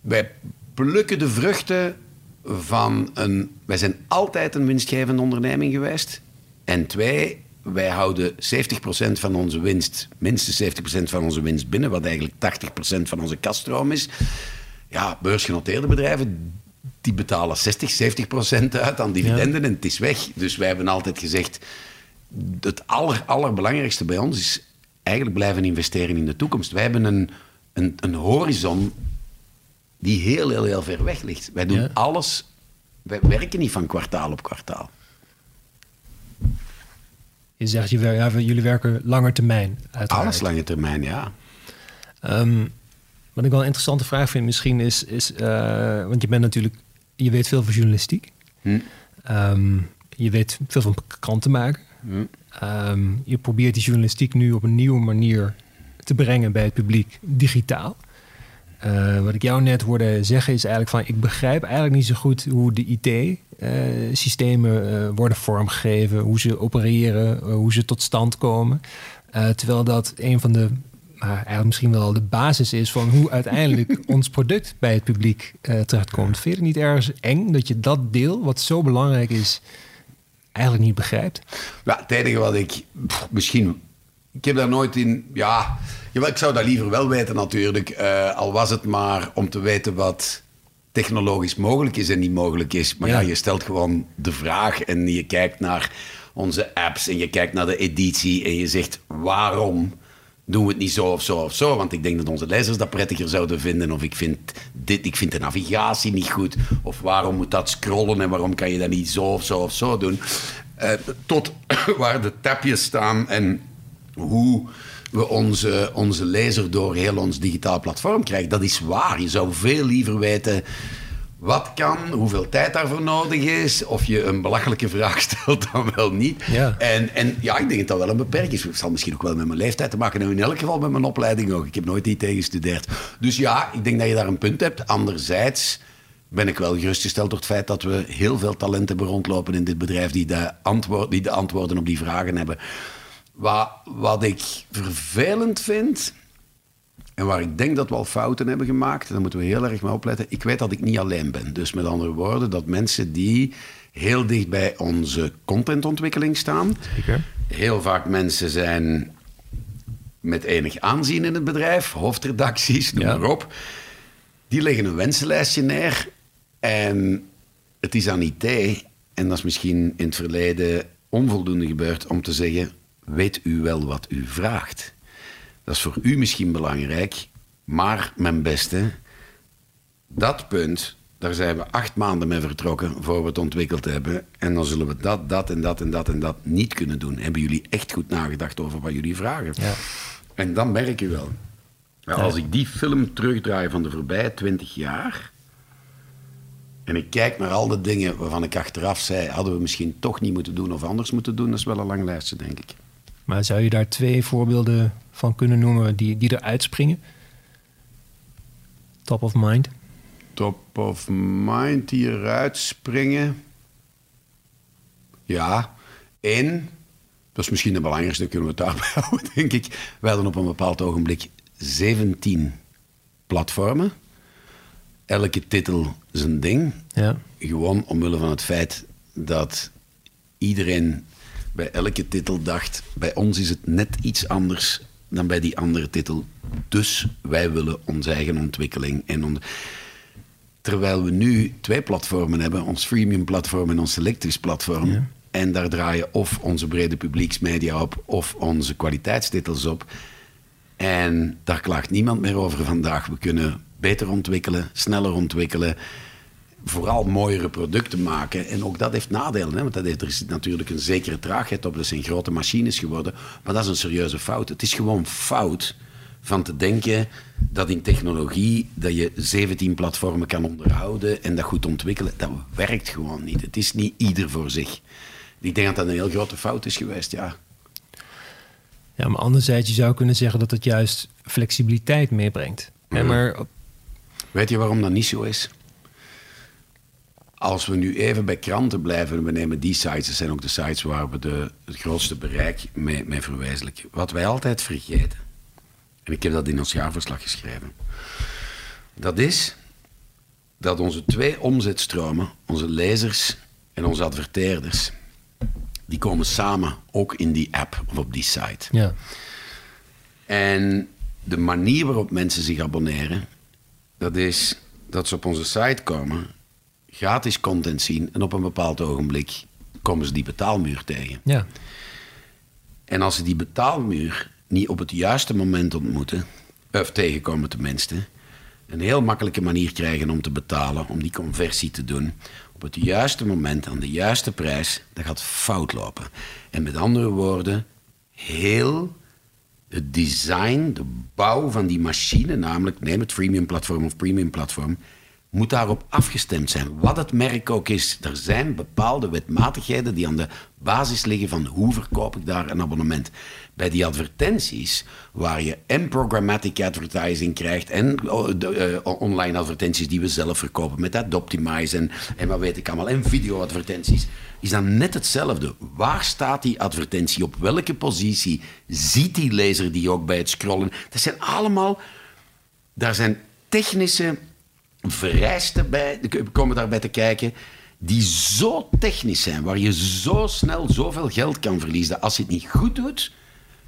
Wij plukken de vruchten van een... Wij zijn altijd een winstgevende onderneming geweest. En twee, wij houden 70% van onze winst, minstens 70% van onze winst binnen, wat eigenlijk 80% van onze kaststroom is. Ja, beursgenoteerde bedrijven die betalen 60, 70 procent uit aan dividenden en het is weg. Dus wij hebben altijd gezegd, het aller, allerbelangrijkste bij ons is eigenlijk blijven investeren in de toekomst. Wij hebben een, een, een horizon die heel, heel, heel ver weg ligt. Wij doen alles, wij werken niet van kwartaal op kwartaal. Je zegt, jullie werken langer termijn. Uiteraard. Alles lange termijn, ja. Um, wat ik wel een interessante vraag vind misschien is, is uh, want je bent natuurlijk je weet veel van journalistiek. Hm. Ehm, je weet veel van kranten maken. Hm. Ehm, je probeert die journalistiek nu op een nieuwe manier te brengen bij het publiek, digitaal. Uh, wat ik jou net hoorde zeggen is eigenlijk van... ik begrijp eigenlijk niet zo goed hoe de IT-systemen uh, worden vormgegeven... hoe ze opereren, hoe ze tot stand komen. terwijl dat een van de maar eigenlijk misschien wel de basis is van hoe uiteindelijk ons product bij het publiek uh, terechtkomt. Vind je het niet ergens eng dat je dat deel, wat zo belangrijk is, eigenlijk niet begrijpt? Ja, het enige wat ik misschien. Ik heb daar nooit in. Ja, ik zou dat liever wel weten natuurlijk. Uh, al was het maar om te weten wat technologisch mogelijk is en niet mogelijk is. Maar ja, ja je stelt gewoon de vraag en je kijkt naar onze apps en je kijkt naar de editie en je zegt waarom doen we het niet zo of zo of zo. Want ik denk dat onze lezers dat prettiger zouden vinden. Of ik vind, dit, ik vind de navigatie niet goed. Of waarom moet dat scrollen en waarom kan je dat niet zo of zo of zo doen. Uh, tot waar de tapjes staan en hoe we onze, onze lezer door heel ons digitaal platform krijgen. Dat is waar. Je zou veel liever weten wat kan, hoeveel tijd daarvoor nodig is, of je een belachelijke vraag stelt dan wel niet. Ja. En, en ja, ik denk dat dat wel een beperking is. Het zal misschien ook wel met mijn leeftijd te maken hebben, in elk geval met mijn opleiding ook. Ik heb nooit IT gestudeerd. Dus ja, ik denk dat je daar een punt hebt. Anderzijds ben ik wel gerustgesteld door het feit dat we heel veel talenten hebben rondlopen in dit bedrijf die de, antwoord, die de antwoorden op die vragen hebben. Wat, wat ik vervelend vind, en waar ik denk dat we al fouten hebben gemaakt, daar moeten we heel erg mee opletten. Ik weet dat ik niet alleen ben. Dus met andere woorden, dat mensen die heel dicht bij onze contentontwikkeling staan, Zeker. heel vaak mensen zijn met enig aanzien in het bedrijf, hoofdredacties, noem maar op. Die leggen een wensenlijstje neer en het is aan IT, en dat is misschien in het verleden onvoldoende gebeurd, om te zeggen: Weet u wel wat u vraagt? Dat is voor u misschien belangrijk, maar mijn beste, dat punt, daar zijn we acht maanden mee vertrokken voor we het ontwikkeld hebben. En dan zullen we dat, dat en dat en dat en dat niet kunnen doen. Hebben jullie echt goed nagedacht over wat jullie vragen? Ja. En dan merk je wel. Als ik die film terugdraai van de voorbije twintig jaar. En ik kijk naar al de dingen waarvan ik achteraf zei, hadden we misschien toch niet moeten doen of anders moeten doen, dat is wel een lang lijstje, denk ik. Maar zou je daar twee voorbeelden van kunnen noemen die, die eruit springen? Top of mind? Top of mind die eruit springen. Ja, één, dat is misschien de belangrijkste, kunnen we het daarbij houden, denk ik. We hadden op een bepaald ogenblik 17 platformen. Elke titel een ding. Ja. Gewoon omwille van het feit dat iedereen bij elke titel dacht: bij ons is het net iets anders dan bij die andere titel. Dus wij willen onze eigen ontwikkeling. En Terwijl we nu twee platformen hebben: ons freemium platform en ons selectors platform. En daar draaien of onze brede publieksmedia op of onze kwaliteitstitels op. En daar klaagt niemand meer over vandaag. We kunnen beter ontwikkelen, sneller ontwikkelen vooral mooiere producten maken. En ook dat heeft nadelen. Hè? Want dat heeft, er is natuurlijk een zekere traagheid op. Dat zijn grote machines geworden. Maar dat is een serieuze fout. Het is gewoon fout van te denken dat in technologie dat je 17 platformen kan onderhouden en dat goed ontwikkelen. Dat werkt gewoon niet. Het is niet ieder voor zich. Ik denk dat dat een heel grote fout is geweest, ja. Ja, maar anderzijds, je zou kunnen zeggen dat het juist flexibiliteit meebrengt. Mm. Maar... Weet je waarom dat niet zo is? Als we nu even bij kranten blijven, we nemen die sites, dat zijn ook de sites waar we de, het grootste bereik mee, mee verwezenlijken. Wat wij altijd vergeten, en ik heb dat in ons jaarverslag geschreven, dat is dat onze twee omzetstromen, onze lezers en onze adverteerders, die komen samen ook in die app of op die site. Ja. En de manier waarop mensen zich abonneren, dat is dat ze op onze site komen gratis content zien en op een bepaald ogenblik komen ze die betaalmuur tegen. Ja. En als ze die betaalmuur niet op het juiste moment ontmoeten, of tegenkomen tenminste, een heel makkelijke manier krijgen om te betalen, om die conversie te doen, op het juiste moment, aan de juiste prijs, dat gaat fout lopen. En met andere woorden, heel het design, de bouw van die machine, namelijk neem het freemium platform of premium platform, moet daarop afgestemd zijn. Wat het merk ook is, er zijn bepaalde wetmatigheden die aan de basis liggen van hoe verkoop ik daar een abonnement. Bij die advertenties, waar je en programmatic advertising krijgt en oh, de, uh, online advertenties die we zelf verkopen met Adoptimize en, en wat weet ik allemaal, en video-advertenties, is dan net hetzelfde. Waar staat die advertentie? Op welke positie? Ziet die lezer die ook bij het scrollen? Dat zijn allemaal... Daar zijn technische vereisten bij, komen daarbij te kijken die zo technisch zijn, waar je zo snel zoveel geld kan verliezen. Als je het niet goed doet,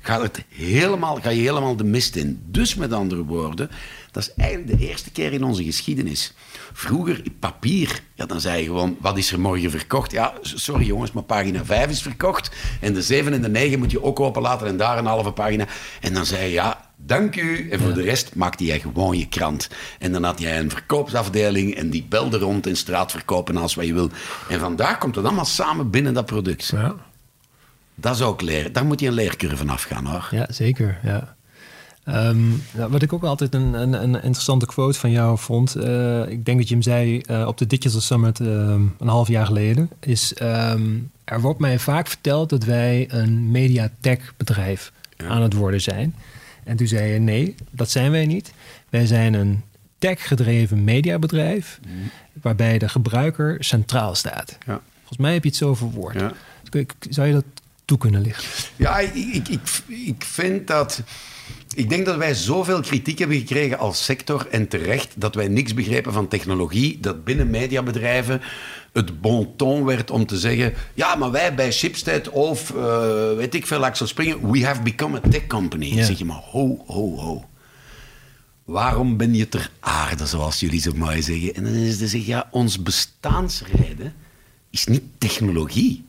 gaat het helemaal, ga je helemaal de mist in. Dus met andere woorden, dat is eigenlijk de eerste keer in onze geschiedenis. Vroeger, papier, ja, dan zei je gewoon, wat is er morgen verkocht? Ja, sorry jongens, maar pagina 5 is verkocht. En de 7 en de 9 moet je ook openlaten en daar een halve pagina. En dan zei je, ja, dank u. En voor de rest maakte jij gewoon je krant. En dan had jij een verkoopsafdeling en die belde rond in straat verkopen als wat je wil. En vandaag komt het allemaal samen binnen dat product. Ja. Dat is ook leren. Daar moet je een leercurve van afgaan hoor. Ja, zeker. Ja. Ehm, wat ik ook altijd een, een, een, interessante quote van jou vond, uh, ik denk dat je hem zei uh, op de Digital Summit uh, een half jaar geleden, is um, er wordt mij vaak verteld dat wij een mediatech bedrijf ja. aan het worden zijn. En toen zei je nee, dat zijn wij niet. Wij zijn een tech-gedreven mediabedrijf mm. waarbij de gebruiker centraal staat. Ja. Volgens mij heb je het zo verwoord. Ja. Zou je dat toe kunnen lichten? Ja, ik, ik, ik, ik vind dat ik denk dat wij zoveel kritiek hebben gekregen als sector en terecht dat wij niks begrepen van technologie, dat binnen mediabedrijven het bon ton werd om te zeggen: ja, maar wij bij Shipstead of uh, weet ik veel, Axel Springen, we have become a tech company. Ja. zeg je maar, ho, ho, ho. Waarom ben je ter aarde, zoals jullie zo mooi zeggen? En dan is het zeggen: ja, ons bestaansreden is niet technologie.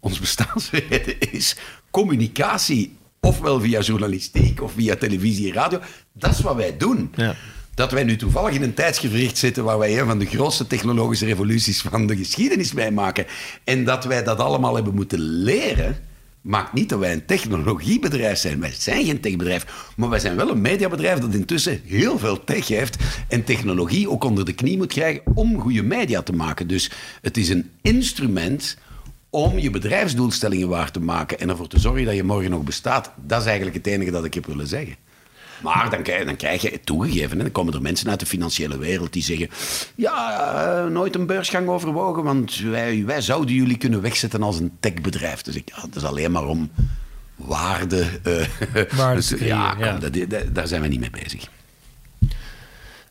Ons bestaansreden is communicatie ofwel via journalistiek of via televisie en radio. Dat is wat wij doen. Ja. Dat wij nu toevallig in een tijdsgevricht zitten waar wij een van de grootste technologische revoluties van de geschiedenis mee maken. En dat wij dat allemaal hebben moeten leren, maakt niet dat wij een technologiebedrijf zijn. Wij zijn geen techbedrijf, maar wij zijn wel een mediabedrijf dat intussen heel veel tech heeft en technologie ook onder de knie moet krijgen om goede media te maken. Dus het is een instrument om je bedrijfsdoelstellingen waar te maken en ervoor te zorgen dat je morgen nog bestaat. Dat is eigenlijk het enige dat ik heb willen zeggen. Maar dan krijg, dan krijg je het toegegeven. En dan komen er mensen uit de financiële wereld die zeggen: Ja, uh, nooit een beursgang overwogen, want wij, wij zouden jullie kunnen wegzetten als een techbedrijf. Dus ik, ja, dat is alleen maar om waarde. Uh, dus, ja, kom, ja. Dat, daar zijn we niet mee bezig.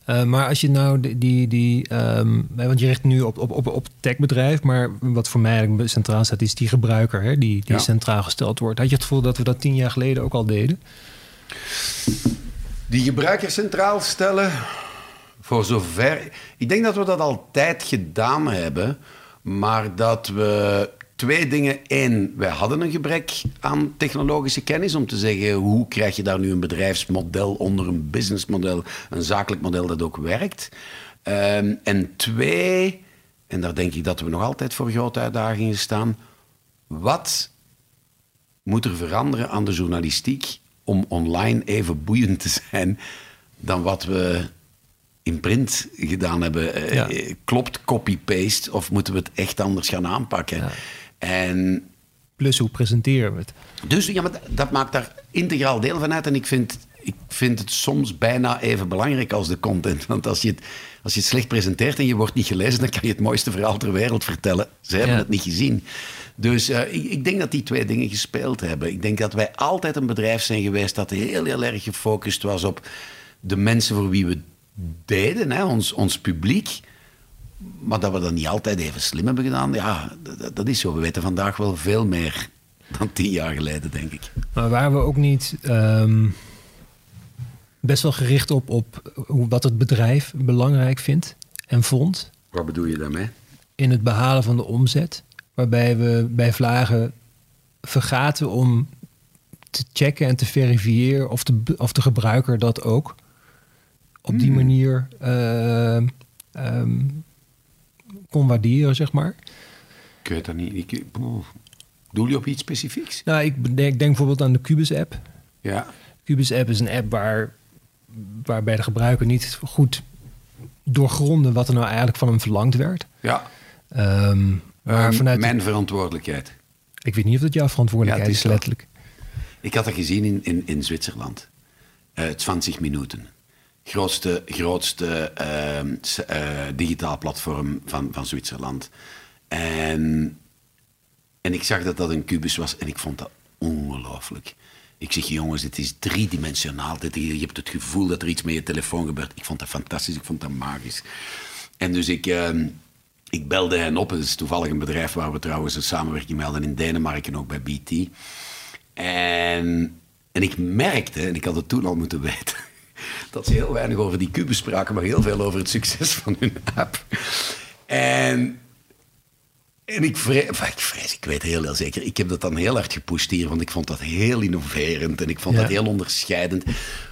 Uh, maar als je nou die, die, die um, want je richt nu op, op, op, op techbedrijf, maar wat voor mij eigenlijk centraal staat, is die gebruiker, hè, die, die ja. centraal gesteld wordt. Had je het gevoel dat we dat tien jaar geleden ook al deden? Die gebruiker centraal stellen, voor zover. Ik denk dat we dat altijd gedaan hebben, maar dat we Twee dingen. Eén, wij hadden een gebrek aan technologische kennis om te zeggen hoe krijg je daar nu een bedrijfsmodel onder een businessmodel, een zakelijk model dat ook werkt. Um, en twee, en daar denk ik dat we nog altijd voor grote uitdagingen staan. Wat moet er veranderen aan de journalistiek om online even boeiend te zijn dan wat we in print gedaan hebben? Ja. Klopt copy-paste of moeten we het echt anders gaan aanpakken? Ja. En, Plus hoe presenteren we het? Dus ja, maar dat maakt daar integraal deel van uit. En ik vind, ik vind het soms bijna even belangrijk als de content. Want als je, het, als je het slecht presenteert en je wordt niet gelezen, dan kan je het mooiste verhaal ter wereld vertellen. Ze hebben het niet gezien. Dus uh, ik, ik, denk dat die twee dingen gespeeld hebben. Ik denk dat wij altijd een bedrijf zijn geweest dat heel, heel erg gefocust was op de mensen voor wie we deden, hè, ons, ons publiek. Maar dat we dat niet altijd even slim hebben gedaan, ja, dat, dat is zo. We weten vandaag wel veel meer dan tien jaar geleden, denk ik. Maar waren we ook niet um, best wel gericht op, op wat het bedrijf belangrijk vindt en vond? Wat bedoel je daarmee? In het behalen van de omzet. Waarbij we bij Vlagen vergaten om te checken en te verifiëren of de, of de gebruiker dat ook op die hmm. manier uh, um, kon waarderen, zeg maar. Ik weet dat niet. Ik, doe je op iets specifieks? Nou, ik denk, denk bijvoorbeeld aan de Cubus-app. Ja. Cubus-app is een app waar, waarbij de gebruiker niet goed doorgronden wat er nou eigenlijk van hem verlangd werd. Ja. Um, maar vanuit mijn verantwoordelijkheid. Ik weet niet of het jouw verantwoordelijkheid is, letterlijk. Ik had dat gezien in, in, in Zwitserland. Uh, 20 minuten. Grootste, grootste uh, digitaal platform van, van Zwitserland. En, en ik zag dat dat een kubus was en ik vond dat ongelooflijk. Ik zeg, jongens, het is driedimensionaal. Je hebt het gevoel dat er iets met je telefoon gebeurt. Ik vond dat fantastisch, ik vond dat magisch. En dus ik, uh, ik belde hen op. Het is toevallig een bedrijf waar we trouwens een samenwerking melden in Denemarken, ook bij BT. En, en ik merkte, en ik had het toen al moeten weten, dat ze heel weinig over die kubus spraken, maar heel veel over het succes van hun app. En en ik vrees, ik vrees, ik weet heel, heel zeker, ik heb dat dan heel hard gepusht hier, want ik vond dat heel innoverend en ik vond dat heel onderscheidend.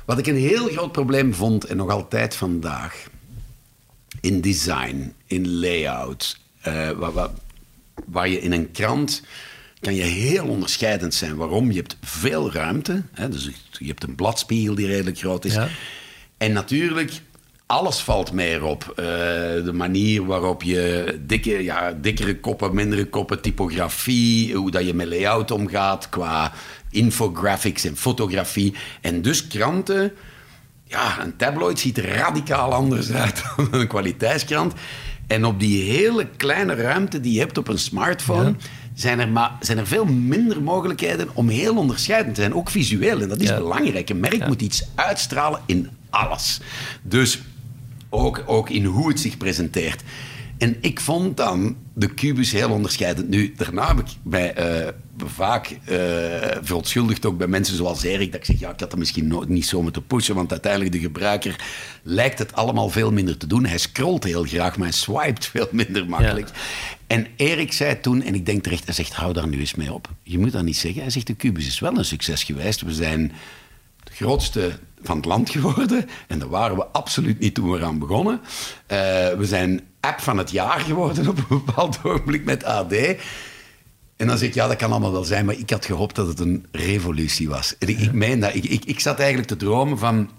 Wat ik een heel groot probleem vond, en nog altijd vandaag, in design, in layout, uh, waar, waar, je in een krant kan je heel onderscheidend zijn. Waarom? Je hebt veel ruimte, hè, dus je hebt een bladspiegel die redelijk groot is. En natuurlijk alles valt meer op. Uh, de manier waarop je dikke, ja, dikkere koppen, mindere koppen, typografie, hoe dat je met layout omgaat qua infographics en fotografie. En dus kranten. Ja, een tabloid ziet er radicaal anders uit dan een kwaliteitskrant. En op die hele kleine ruimte die je hebt op een smartphone. Zijn er, maar, zijn er veel minder mogelijkheden om heel onderscheidend te zijn, ook visueel. En dat is belangrijk. Een merk moet iets uitstralen in alles. Dus ook, ook in hoe het zich presenteert. En ik vond dan de kubus heel onderscheidend. Nu, daarna heb ik mij uh, vaak uh, verontschuldigd, ook bij mensen zoals Erik, dat ik zeg, ja, ik had dat misschien niet zo moeten pushen, want uiteindelijk de gebruiker lijkt het allemaal veel minder te doen. Hij scrolt heel graag, maar hij swipet veel minder makkelijk. En Erik zei toen, en ik denk terecht, hij zegt, hou daar nu eens mee op. Je moet dat niet zeggen. Hij zegt, de kubus is wel een succes geweest. We zijn grootste van het land geworden. En daar waren we absoluut niet toen we eraan begonnen. Uh, we zijn app van het jaar geworden op een bepaald ogenblik met AD. En dan zeg ik, ja, dat kan allemaal wel zijn, maar ik had gehoopt dat het een revolutie was. Ik, ik meen dat. Ik, ik, ik zat eigenlijk te dromen van...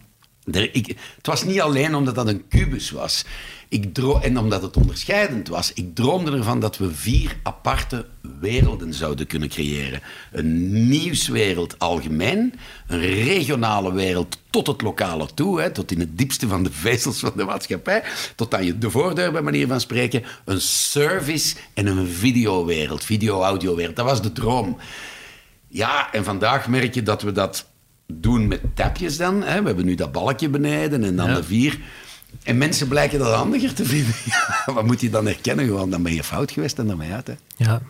ik, het was niet alleen omdat dat een kubus was. Ik droom, en omdat het onderscheidend was, ik droomde ervan dat we vier aparte werelden zouden kunnen creëren. Een nieuwswereld algemeen, een regionale wereld tot het lokale toe, hè, tot in het diepste van de vezels van de maatschappij, tot aan je de voordeur bij manier van spreken, een service en een videowereld, video-audiowereld. Dat was de droom. Ja, en vandaag merk je dat we dat doen met tapjes dan. Hè. We hebben nu dat balkje beneden en dan de vier. En mensen blijken dat handiger te vinden. wat moet je dan herkennen? Gewoon, dan ben je fout geweest en dan ben je uit. Hè? Ja.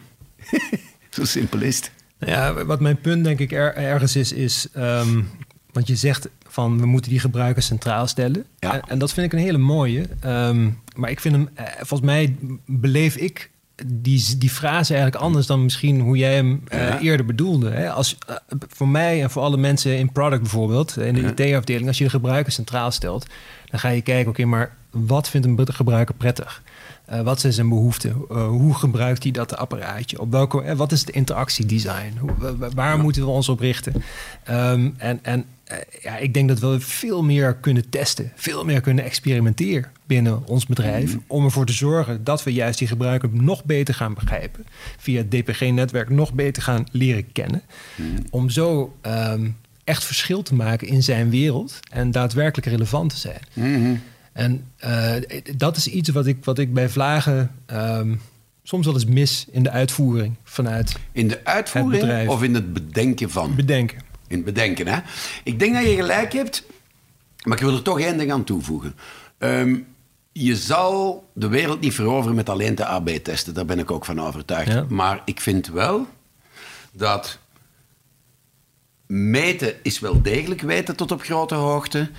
Zo simpel is het. Ja, wat mijn punt denk ik ergens is, is um, want je zegt van we moeten die gebruiker centraal stellen. Ja. En, en, dat vind ik een hele mooie. Um, maar ik vind hem, eh, volgens mij beleef ik die, die frase eigenlijk anders dan misschien hoe jij hem uh, eerder bedoelde. Hè? Als, uh, voor mij en voor alle mensen in product bijvoorbeeld, in de IT-afdeling, als je de gebruiker centraal stelt, dan ga je kijken, oké, maar wat vindt een gebruiker prettig? Uh, wat zijn zijn behoeften? Uh, hoe gebruikt hij dat apparaatje? Op welke, uh, wat is het interactiedesign? Hoe, waar moeten we ons op richten? Um, en en ja, ik denk dat we veel meer kunnen testen, veel meer kunnen experimenteren binnen ons bedrijf. Mm. Om ervoor te zorgen dat we juist die gebruiker nog beter gaan begrijpen. Via het DPG-netwerk nog beter gaan leren kennen. Mm. Om zo um, echt verschil te maken in zijn wereld en daadwerkelijk relevant te zijn. Mm-hmm. En uh, dat is iets wat ik, wat ik bij vlagen um, soms wel eens mis in de uitvoering vanuit. In de uitvoering of in het bedenken van? Bedenken. In het bedenken, hè? Ik denk dat je gelijk hebt, maar ik wil er toch één ding aan toevoegen. Um, je zal de wereld niet veroveren met alleen de AB-testen, daar ben ik ook van overtuigd. Ja. Maar ik vind wel dat meten is wel degelijk weten tot op grote hoogte.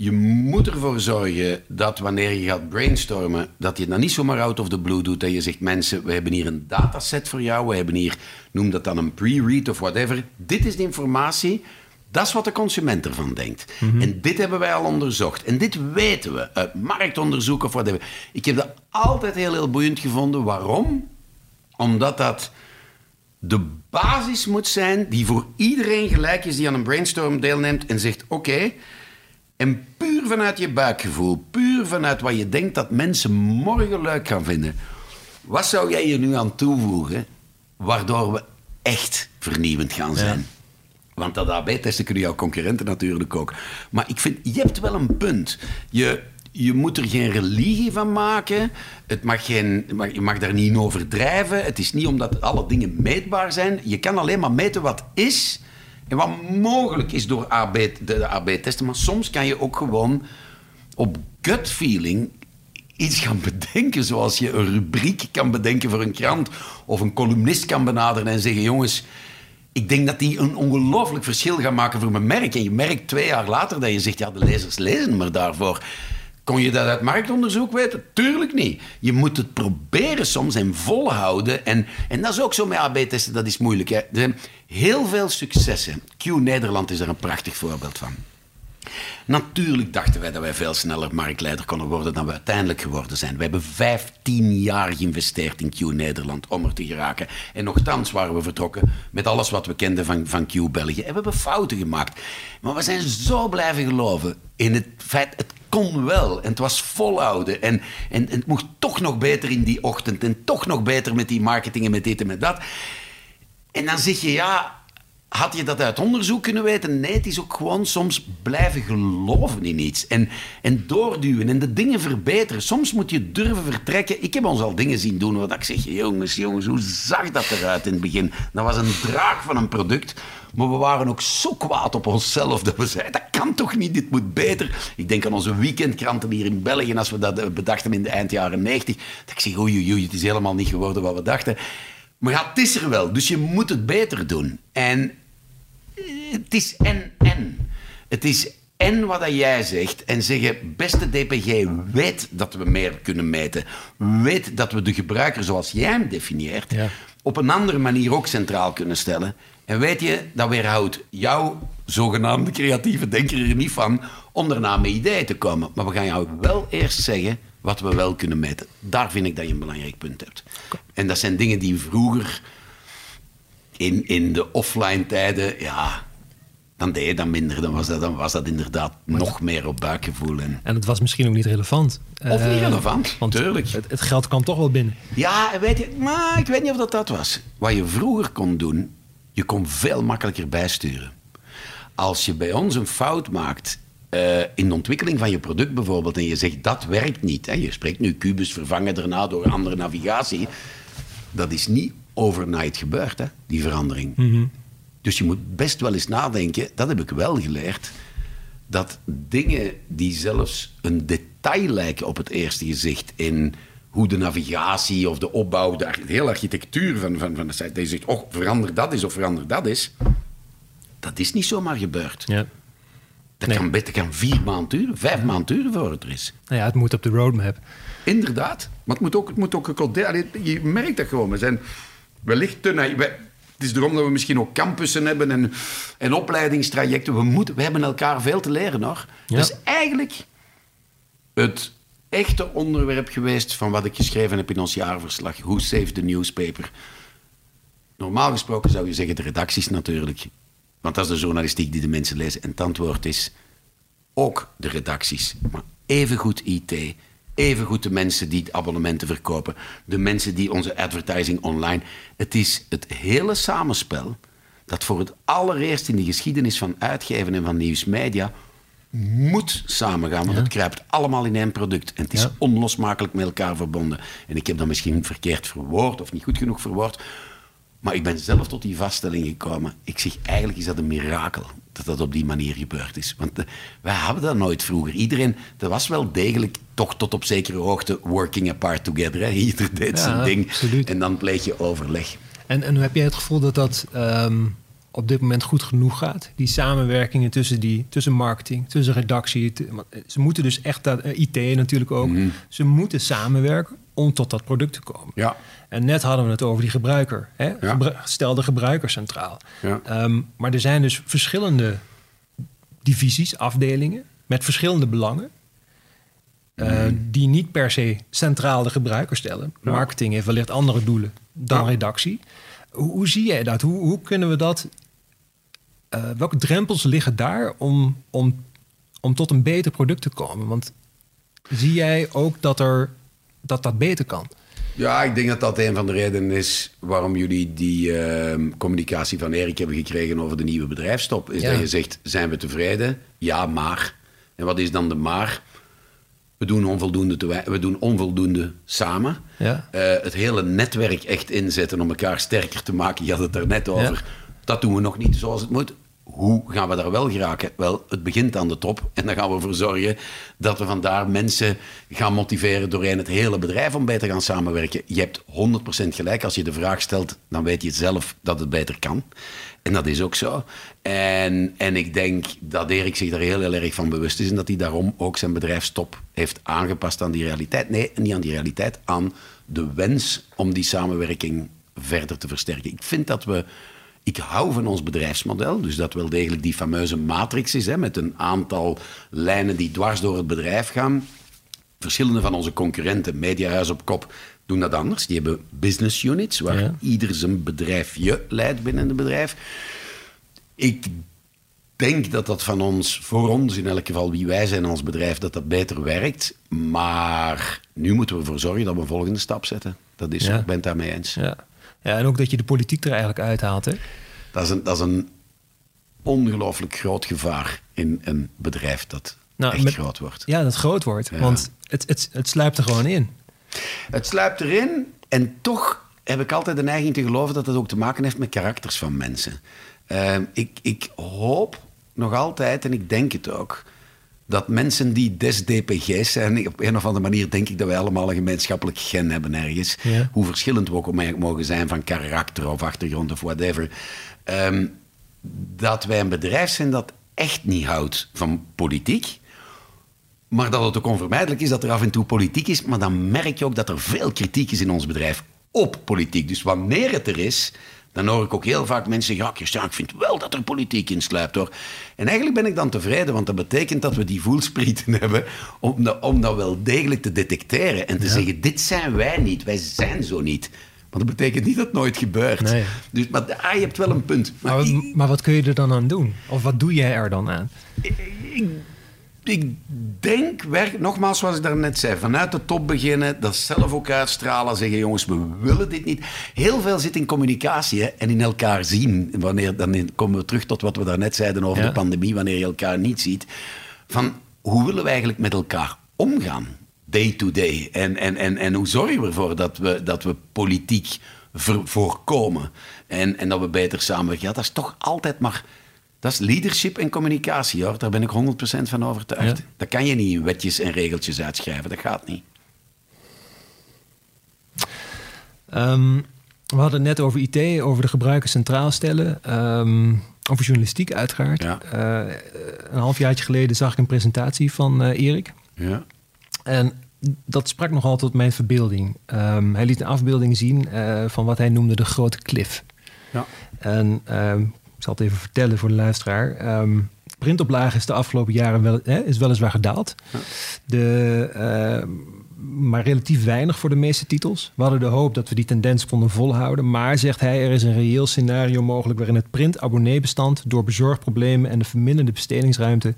Je moet ervoor zorgen dat wanneer je gaat brainstormen, dat je dat niet zomaar out of the blue doet. Dat je zegt, mensen, we hebben hier een dataset voor jou. We hebben hier, noem dat dan een pre-read of whatever. Dit is de informatie. Dat is wat de consument ervan denkt. Mm -hmm. En dit hebben wij al onderzocht. En dit weten we uit marktonderzoek of whatever. Ik heb dat altijd heel, heel boeiend gevonden. Waarom? Omdat dat de basis moet zijn die voor iedereen gelijk is die aan een brainstorm deelneemt en zegt: Oké, okay, en puur vanuit je buikgevoel, puur vanuit wat je denkt dat mensen morgen leuk gaan vinden. Wat zou jij je nu aan toevoegen waardoor we echt vernieuwend gaan zijn? Want dat AB-testen kunnen jouw concurrenten natuurlijk ook. Maar ik vind, je hebt wel een punt. Je, je moet er geen religie van maken. Het mag geen, je mag daar niet in overdrijven. Het is niet omdat alle dingen meetbaar zijn. Je kan alleen maar meten wat is en wat mogelijk is door AB, de AB-testen. Maar soms kan je ook gewoon op gut feeling iets gaan bedenken. Zoals je een rubriek kan bedenken voor een krant. Of een columnist kan benaderen en zeggen: jongens. Ik denk dat die een ongelooflijk verschil gaan maken voor mijn merk. En je merkt twee jaar later dat je zegt: ja, de lezers lezen me daarvoor. Kon je dat uit marktonderzoek weten? Tuurlijk niet. Je moet het proberen soms en volhouden. En, en dat is ook zo met AB-testen, dat is moeilijk. Hè. Er zijn heel veel successen. Q Nederland is daar een prachtig voorbeeld van. Natuurlijk dachten wij dat wij veel sneller marktleider konden worden dan we uiteindelijk geworden zijn. We hebben 15 jaar geïnvesteerd in Q Nederland om er te geraken. En nogthans waren we vertrokken met alles wat we kenden van, van Q België. En we hebben fouten gemaakt. Maar we zijn zo blijven geloven in het feit, kon wel. En het was volhouden. En, en, en het mocht toch nog beter in die ochtend. En toch nog beter met die marketing en met dit en met dat. En dan zeg je, ja, had je dat uit onderzoek kunnen weten? Nee, het is ook gewoon soms blijven geloven in iets. En, en doorduwen en de dingen verbeteren. Soms moet je durven vertrekken. Ik heb ons al dingen zien doen waar ik zeg... Jongens, jongens, hoe zag dat eruit in het begin? Dat was een draag van een product. Maar we waren ook zo kwaad op onszelf dat we zeiden... Dat kan toch niet, dit moet beter. Ik denk aan onze weekendkranten hier in België... als we dat bedachten in de eind jaren 90. Dat ik zeg, oei, oei, het is helemaal niet geworden wat we dachten... Maar ja, het is er wel, dus je moet het beter doen. En het is en en. Het is en wat dat jij zegt en zeggen, beste DPG, weet dat we meer kunnen meten. Weet dat we de gebruiker zoals jij hem definieert, op een andere manier ook centraal kunnen stellen. En weet je, dat weerhoudt jouw zogenaamde creatieve denker er niet van om daarna met ideeën te komen. Maar we gaan jou wel eerst zeggen wat we wel kunnen meten. Daar vind ik dat je een belangrijk punt hebt. En dat zijn dingen die vroeger in, in de offline tijden, ja, dan deed je dat minder. Dan was dat, dan was dat inderdaad nog meer op buikgevoel. En, en het was misschien ook niet relevant. Of niet eh, relevant, want tuurlijk. Het, het, geld kwam toch wel binnen. Ja, weet je, maar ik weet niet of dat dat was. Wat je vroeger kon doen, je kon veel makkelijker bijsturen. Als je bij ons een fout maakt uh, in de ontwikkeling van je product bijvoorbeeld en je zegt dat werkt niet. Hè, je spreekt nu Cubus vervangen daarna door andere navigatie. Dat is niet overnight gebeurd, hè, die verandering. Mm dus je moet best wel eens nadenken, dat heb ik wel geleerd, dat dingen die zelfs een detail lijken op het eerste gezicht in hoe de navigatie of de opbouw, de, hele architectuur van, van, van de site, dat je zegt, oh, verander dat is of verander dat is, dat is niet zomaar gebeurd. Ja. Dat kan beter kan vier maanden duren, vijf maanden duren voor het er is. Nou ja, het moet op de roadmap. Inderdaad. Maar het moet ook, het moet ook Je merkt dat gewoon. We zijn wellicht te naïef. Het is erom dat we misschien ook campussen hebben en, en opleidingstrajecten. We, moeten, we hebben elkaar veel te leren hoor. Ja. Is eigenlijk het echte onderwerp geweest van wat ik geschreven heb in ons jaarverslag. Who saved the newspaper? Normaal gesproken zou je zeggen de redacties natuurlijk. Want dat is de journalistiek die de mensen lezen. En het antwoord is ook de redacties. Maar evengoed IT, Evengoed de mensen die abonnementen verkopen, de mensen die onze advertising online. Het is het hele samenspel dat voor het allereerst in de geschiedenis van uitgeven en van nieuwsmedia moet samengaan, want het kruipt allemaal in één product. En het is onlosmakelijk met elkaar verbonden. En ik heb dat misschien verkeerd verwoord of niet goed genoeg verwoord. Maar ik ben zelf tot die vaststelling gekomen. Ik zeg, eigenlijk is dat een mirakel dat dat op die manier gebeurd is. Want uh, wij hadden dat nooit vroeger. Iedereen, dat was wel degelijk toch tot op zekere hoogte working apart together. Hè? Ieder deed zijn ding en dan pleeg je overleg. En, en heb jij het gevoel dat dat ehm, op dit moment goed genoeg gaat? Die samenwerkingen tussen, die, tussen marketing, tussen redactie. Eh, ze moeten dus echt, dat, uh, IT natuurlijk ook, mhm. ze moeten samenwerken om tot dat product te komen. Ja. En net hadden we het over die gebruiker. Hè? Stel de gebruiker centraal. Ja. Ehm, maar er zijn dus verschillende divisies, afdelingen met verschillende belangen. Uh, Die niet per se centraal de gebruiker stellen. Marketing heeft wellicht andere doelen dan redactie. Hoe, hoe, zie jij dat? Hoe, hoe kunnen we dat. Uh, welke drempels liggen daar om, om, om tot een beter product te komen? Want zie jij ook dat, er, dat dat beter kan? Ja, ik denk dat dat een van de redenen is waarom jullie die ehm, communicatie van Erik hebben gekregen over de nieuwe bedrijfstop. Is Ja. dat je zegt, zijn we tevreden? Ja, maar. En wat is dan de maar? We doen onvoldoende, te we doen onvoldoende samen. Ja. Eh, het hele netwerk echt inzetten om elkaar sterker te maken. Je had het er net over. Dat doen we nog niet zoals het moet. Hoe gaan we daar wel geraken? Wel, het begint aan de top. En dan gaan we ervoor zorgen dat we vandaar mensen gaan motiveren doorheen het hele bedrijf om beter te gaan samenwerken. Je hebt 100% gelijk. Als je de vraag stelt, dan weet je zelf dat het beter kan. En dat is ook zo. En, en ik denk dat Erik zich daar heel, heel erg van bewust is en dat hij daarom ook zijn bedrijfstop heeft aangepast aan die realiteit. Nee, niet aan die realiteit, aan de wens om die samenwerking verder te versterken. Ik vind dat we. Ik hou van ons bedrijfsmodel, dus dat wel degelijk die fameuze matrix is, hè, met een aantal lijnen die dwars door het bedrijf gaan. Verschillende van onze concurrenten, Mediahuis op kop, doen dat anders. Die hebben business units, waar Ja. ieder zijn bedrijfje leidt binnen het bedrijf. Ik denk dat dat van ons, voor ons in elk geval, wie wij zijn als bedrijf, dat dat beter werkt. Maar nu moeten we ervoor zorgen dat we een volgende stap zetten. Dat is, Ja. ik ben het daarmee eens. Ja. Ja, en ook dat je de politiek er eigenlijk uithaalt. Hè? Dat is een, dat is een ongelooflijk groot gevaar in een bedrijf dat Nou, echt met- groot wordt. Ja, dat groot wordt. Ja. Want het, het, het sluipt er gewoon in. Het sluipt erin en toch heb ik altijd de neiging te geloven dat het ook te maken heeft met karakters van mensen. Ehm, ik, ik hoop nog altijd, en ik denk het ook, dat mensen die des DPG's zijn, op een of andere manier denk ik dat wij allemaal een gemeenschappelijk gen hebben ergens. Ja. Hoe verschillend we ook ook mogen zijn van karakter of achtergrond of whatever. Ehm, dat wij een bedrijf zijn dat echt niet houdt van politiek. Maar dat het ook onvermijdelijk is dat er af en toe politiek is. Maar dan merk je ook dat er veel kritiek is in ons bedrijf op politiek. Dus wanneer het er is, dan hoor ik ook heel vaak mensen zeggen... Ja, Christian, ik vind wel dat er politiek in sluipt, hoor. En eigenlijk ben ik dan tevreden, want dat betekent dat we die voelsprieten hebben... om dat, om dat wel degelijk te detecteren en te zeggen... dit zijn wij niet, wij zijn zo niet. Maar dat betekent niet dat het nooit gebeurt. Nee. Dus, maar ah, je hebt wel een punt. Maar wat- maar wat kun je er dan aan doen? Of wat doe jij er dan aan? ik, ik denk, werk, nogmaals zoals ik daarnet zei, vanuit de top beginnen, dat zelf ook uitstralen, zeggen jongens, we willen dit niet. Heel veel zit in communicatie hè, en in elkaar zien. Wanneer, dan komen we terug tot wat we daarnet zeiden over Ja. de pandemie, wanneer je elkaar niet ziet. Van, hoe willen we eigenlijk met elkaar omgaan? Day to day. En, en, en, en hoe zorgen we ervoor dat we, dat we politiek voorkomen? En, en dat we beter samenwerken? Ja, dat is toch altijd maar... Dat is leadership en communicatie, hoor. Daar ben ik 100% van overtuigd. Ja. Dat kan je niet in wetjes en regeltjes uitschrijven. Dat gaat niet. Ehm, we hadden het net over IT, over de gebruiker centraal stellen. ehm, over journalistiek uiteraard. Ja. Eh, een halfjaartje geleden zag ik een presentatie van eh, Erik. Ja. En dat sprak nogal tot mijn verbeelding. Ehm, hij liet een afbeelding zien eh, van wat hij noemde de grote klif. Ja. En ehm, ik zal het even vertellen voor de luisteraar. Printoplage is de afgelopen jaren wel, hè, is weliswaar gedaald. De, ehm, maar relatief weinig voor de meeste titels. We hadden de hoop dat we die tendens konden volhouden. Maar, zegt hij, er is een reëel scenario mogelijk... waarin het print-abonneebestand door bezorgproblemen... en de verminderde bestedingsruimte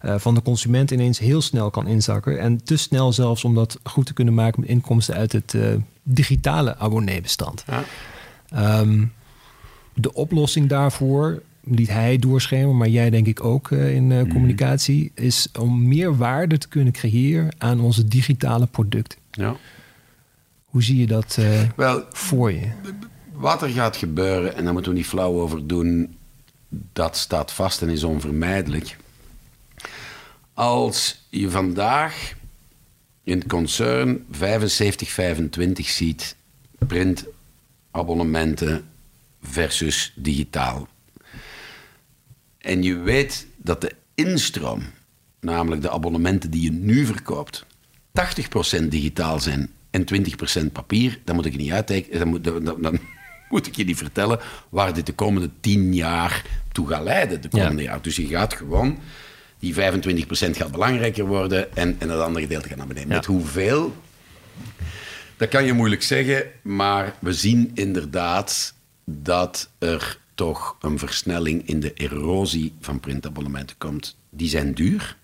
eh, van de consument... ineens heel snel kan inzakken. En te snel zelfs om dat goed te kunnen maken... met inkomsten uit het eh, digitale abonneebestand. Ja. Ehm, de oplossing daarvoor liet hij doorschemeren, maar jij denk ik ook eh, in eh, communicatie, is om meer waarde te kunnen creëren aan onze digitale producten. ja. Hoe zie je dat eh, Wel, voor je? wat er gaat gebeuren, en daar moeten we niet flauw over doen, dat staat vast en is onvermijdelijk. Als je vandaag in het concern 75-25 ziet, printabonnementen versus digitaal. En je weet dat de instroom, namelijk de abonnementen die je nu verkoopt, 80% digitaal zijn en 20% papier, dan moet ik je niet uittekenen, dan moet, dan, dan- dan moet ik je niet vertellen waar dit de komende 10 jaar toe gaat leiden, de komende jaar. Dus je gaat gewoon, die 25% gaat belangrijker worden en, en het andere gedeelte gaat naar beneden. Ja. Met hoeveel? Dat kan je moeilijk zeggen, maar we zien inderdaad dat er toch een versnelling in de erosie van printabonnementen komt. Die zijn duur.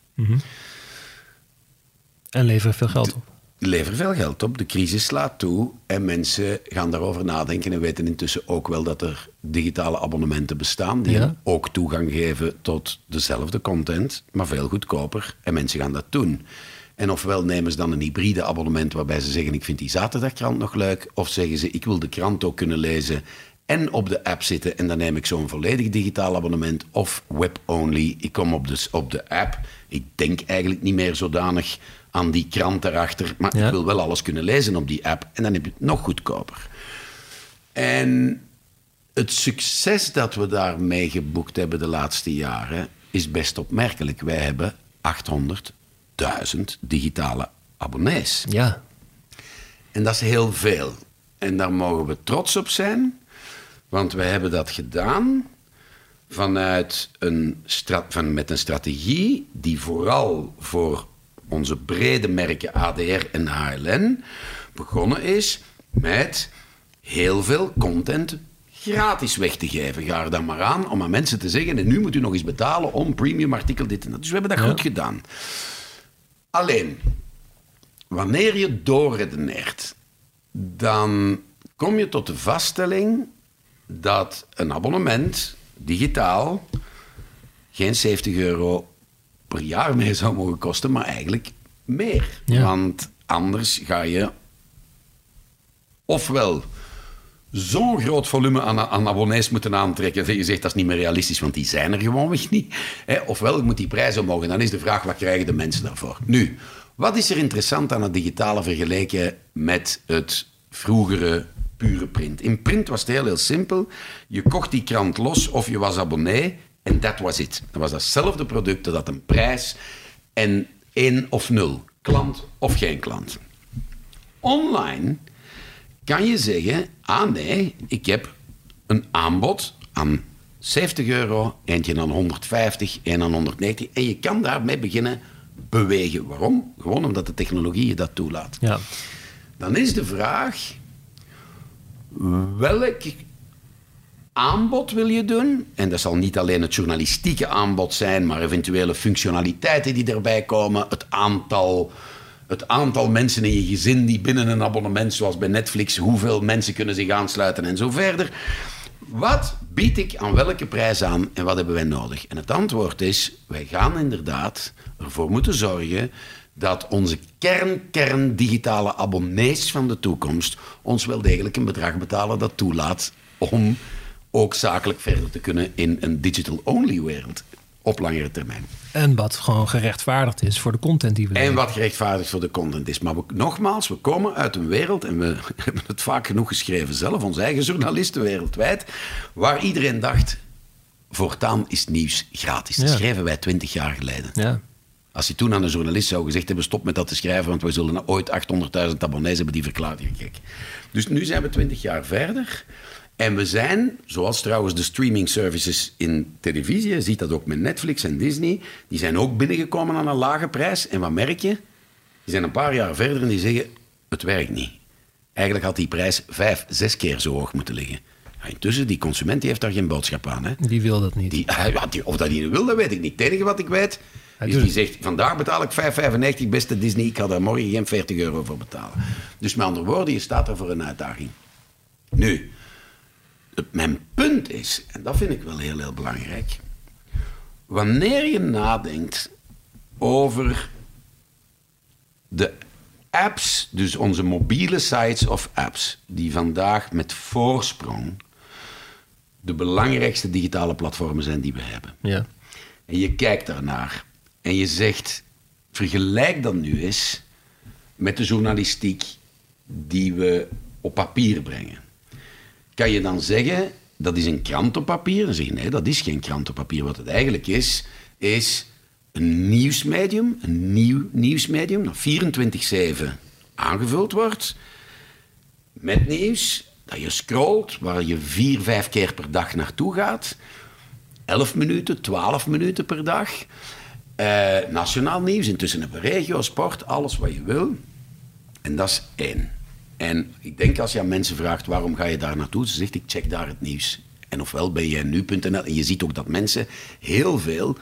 En leveren veel geld op. Leveren veel geld op. De crisis slaat toe en mensen gaan daarover nadenken en weten intussen ook wel dat er digitale abonnementen bestaan die Ja. ook toegang geven tot dezelfde content, maar veel goedkoper. En mensen gaan dat doen. En ofwel nemen ze dan een hybride abonnement waarbij ze zeggen: Ik vind die zaterdagkrant nog leuk. Of zeggen ze: Ik wil de krant ook kunnen lezen en op de app zitten. En dan neem ik zo'n volledig digitaal abonnement of web-only. Ik kom op de, op de app. Ik denk eigenlijk niet meer zodanig aan die krant daarachter. Maar Ja. ik wil wel alles kunnen lezen op die app. En dan heb je het nog goedkoper. En het succes dat we daarmee geboekt hebben de laatste jaren is best opmerkelijk. Wij hebben 800.000 digitale abonnees. Ja. En dat is heel veel. En daar mogen we trots op zijn, want wij hebben dat gedaan vanuit een van, met een strategie die vooral voor onze brede merken ADR en HLN begonnen is met heel veel content gratis weg te geven. Ga er dan maar aan om aan mensen te zeggen, en nu moet u nog eens betalen om premium artikel dit en dat. Dus we hebben dat goed gedaan. Alleen, wanneer je doorredeneert, dan kom je tot de vaststelling dat een abonnement digitaal geen 70 euro per jaar meer zou mogen kosten, maar eigenlijk meer. Ja. Want anders ga je ofwel zo'n groot volume aan, aan abonnees moeten aantrekken. dat Je zegt dat is niet meer realistisch, want die zijn er gewoonweg niet. Hè, ofwel moet die prijs omhoog. En dan is de vraag, wat krijgen de mensen daarvoor? Nu, wat is er interessant aan het digitale vergeleken met het vroegere pure print? In print was het heel, heel simpel. Je kocht die krant los of je was abonnee en dat was het. Dat was datzelfde product, dat had een prijs en één of nul. Klant of geen klant. Online kan je zeggen: ah nee, ik heb een aanbod aan 70 euro, eentje aan 150, één aan 190. En je kan daarmee beginnen bewegen. Waarom? Gewoon omdat de technologie je dat toelaat. Ja. Dan is de vraag: welk aanbod wil je doen? En dat zal niet alleen het journalistieke aanbod zijn, maar eventuele functionaliteiten die erbij komen, het aantal. Het aantal mensen in je gezin die binnen een abonnement, zoals bij Netflix, hoeveel mensen kunnen zich aansluiten en zo verder. Wat bied ik aan welke prijs aan en wat hebben wij nodig? En het antwoord is, wij gaan inderdaad ervoor moeten zorgen dat onze kern, kern digitale abonnees van de toekomst ons wel degelijk een bedrag betalen dat toelaat om ook zakelijk verder te kunnen in een digital-only wereld op langere termijn. En wat gewoon gerechtvaardigd is voor de content die we En wat gerechtvaardigd voor de content is. Maar we, nogmaals, we komen uit een wereld, en we hebben het vaak genoeg geschreven zelf, onze eigen journalisten wereldwijd, waar iedereen dacht, voortaan is nieuws gratis. Dat schreven wij twintig jaar geleden. Ja. Als je toen aan een journalist zou gezegd hebben, stop met dat te schrijven, want we zullen ooit 800.000 abonnees hebben, die verklaart je gek. Dus nu zijn we twintig jaar verder. En we zijn, zoals trouwens de streaming services in televisie, je ziet dat ook met Netflix en Disney, die zijn ook binnengekomen aan een lage prijs. En wat merk je? Die zijn een paar jaar verder en die zeggen, het werkt niet. Eigenlijk had die prijs vijf, zes keer zo hoog moeten liggen. Ja, intussen, die consument die heeft daar geen boodschap aan. Hè? Die wil dat niet. Die, of dat hij wil, dat weet ik niet. Het enige wat ik weet, Doet die zegt... vandaag betaal ik 5,95 beste Disney, ik ga daar morgen geen 40 euro voor betalen. Dus met andere woorden, je staat er voor een uitdaging. Nu, mijn punt is, en dat vind ik wel heel, heel belangrijk... wanneer je nadenkt over de apps, dus onze mobiele sites of apps... die vandaag met voorsprong de belangrijkste digitale platformen zijn die we hebben. Ja. En je kijkt daarnaar en je zegt: vergelijk dan nu eens met de journalistiek die we op papier brengen. Kan je dan zeggen dat is een krant op papier? Dan zeg je nee, dat is geen krant op papier. Wat het eigenlijk is, is een nieuwsmedium, een nieuw nieuwsmedium dat 24-7 aangevuld wordt met nieuws, dat je scrolt, waar je vier, vijf keer per dag naartoe gaat. 11 minuten, 12 minuten per dag. Eh, nationaal nieuws, intussen hebben we regio, sport, alles wat je wil. En dat is één. En ik denk als je aan mensen vraagt waarom ga je daar naartoe, ze zegt ik check daar het nieuws. En ofwel ben jij nu.nl en je ziet ook dat mensen heel veel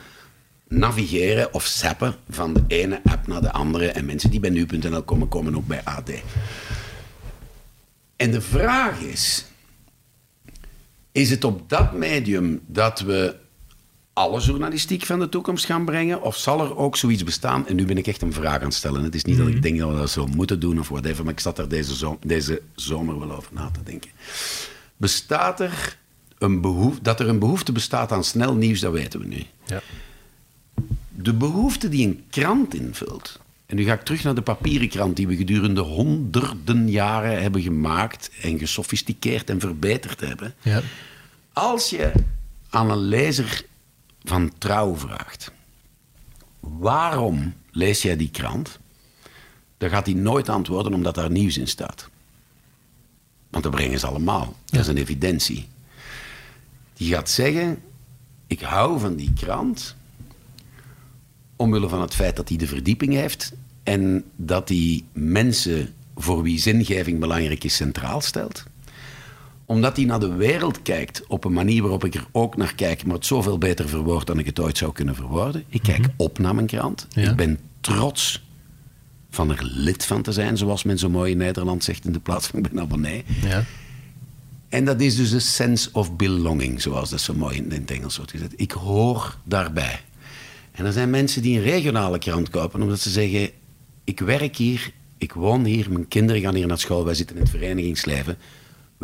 navigeren of zappen van de ene app naar de andere. En mensen die bij nu.nl komen, komen ook bij AD. En de vraag is: is het op dat medium dat we alle journalistiek van de toekomst gaan brengen? Of zal er ook zoiets bestaan? En nu ben ik echt een vraag aan het stellen. Het is niet dat ik denk dat we dat zo moeten doen of whatever, maar ik zat er deze, zo deze zomer wel over na te denken. Bestaat er een behoefte, dat er een behoefte bestaat aan snel nieuws, dat weten we nu. Ja. De behoefte die een krant invult. En nu ga ik terug naar de papieren krant die we gedurende honderden jaren hebben gemaakt en gesofisticeerd en verbeterd hebben. Ja. Als je aan een lezer van trouw vraagt: waarom lees jij die krant? Dan gaat hij nooit antwoorden omdat daar nieuws in staat. Want dat brengen ze allemaal. Dat is een evidentie. Die gaat zeggen: Ik hou van die krant. Omwille van het feit dat hij de verdieping heeft. En dat hij mensen voor wie zingeving belangrijk is centraal stelt omdat hij naar de wereld kijkt op een manier waarop ik er ook naar kijk, maar het zoveel beter verwoord dan ik het ooit zou kunnen verwoorden. Ik kijk op naar mijn krant. Ja. Ik ben trots van er lid van te zijn, zoals men zo mooi in Nederland zegt, in de plaats van ik ben abonnee. Ja. En dat is dus een sense of belonging, zoals dat zo mooi in het Engels wordt gezet. Ik hoor daarbij. En er zijn mensen die een regionale krant kopen omdat ze zeggen: Ik werk hier, ik woon hier, mijn kinderen gaan hier naar school, wij zitten in het verenigingsleven.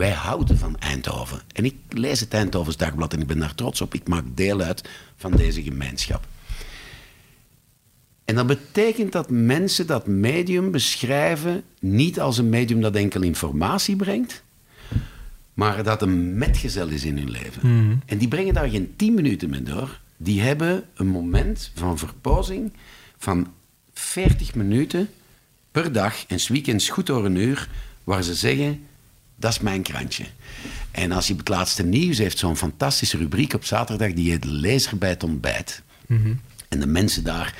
Wij houden van Eindhoven. En ik lees het Eindhovens Dagblad en ik ben daar trots op. Ik maak deel uit van deze gemeenschap. En dat betekent dat mensen dat medium beschrijven niet als een medium dat enkel informatie brengt, maar dat een metgezel is in hun leven. En die brengen daar geen tien minuten mee door. Die hebben een moment van verpozing van 40 minuten per dag en weekends goed door een uur, waar ze zeggen, dat is mijn krantje. En als je het laatste nieuws heeft, zo'n fantastische rubriek op zaterdag, die heet Lezer bij het ontbijt. En de mensen daar,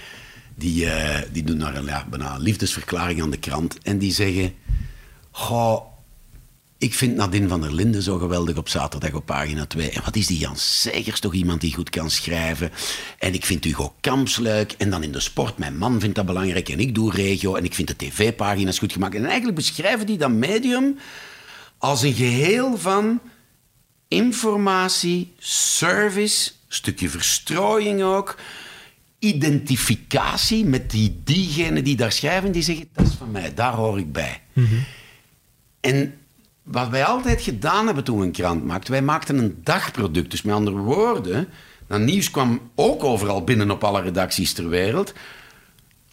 die, eh, die doen daar een, ja, bijna een liefdesverklaring aan de krant. En die zeggen, goh, ik vind Nadine van der Linden zo geweldig op zaterdag op pagina 2. En wat is die Jan Segers toch iemand die goed kan schrijven? En ik vind Hugo Kamps leuk. En dan in de sport, mijn man vindt dat belangrijk. En ik doe regio. En ik vind de tv-pagina's goed gemaakt. En eigenlijk beschrijven die dat medium als een geheel van informatie, service, stukje verstrooiing ook, identificatie met die, diegenen die daar schrijven, die zeggen, dat is van mij, daar hoor ik bij. En wat wij altijd gedaan hebben toen we een krant maakten, wij maakten een dagproduct. Dus met andere woorden, dat nieuws kwam ook overal binnen op alle redacties ter wereld.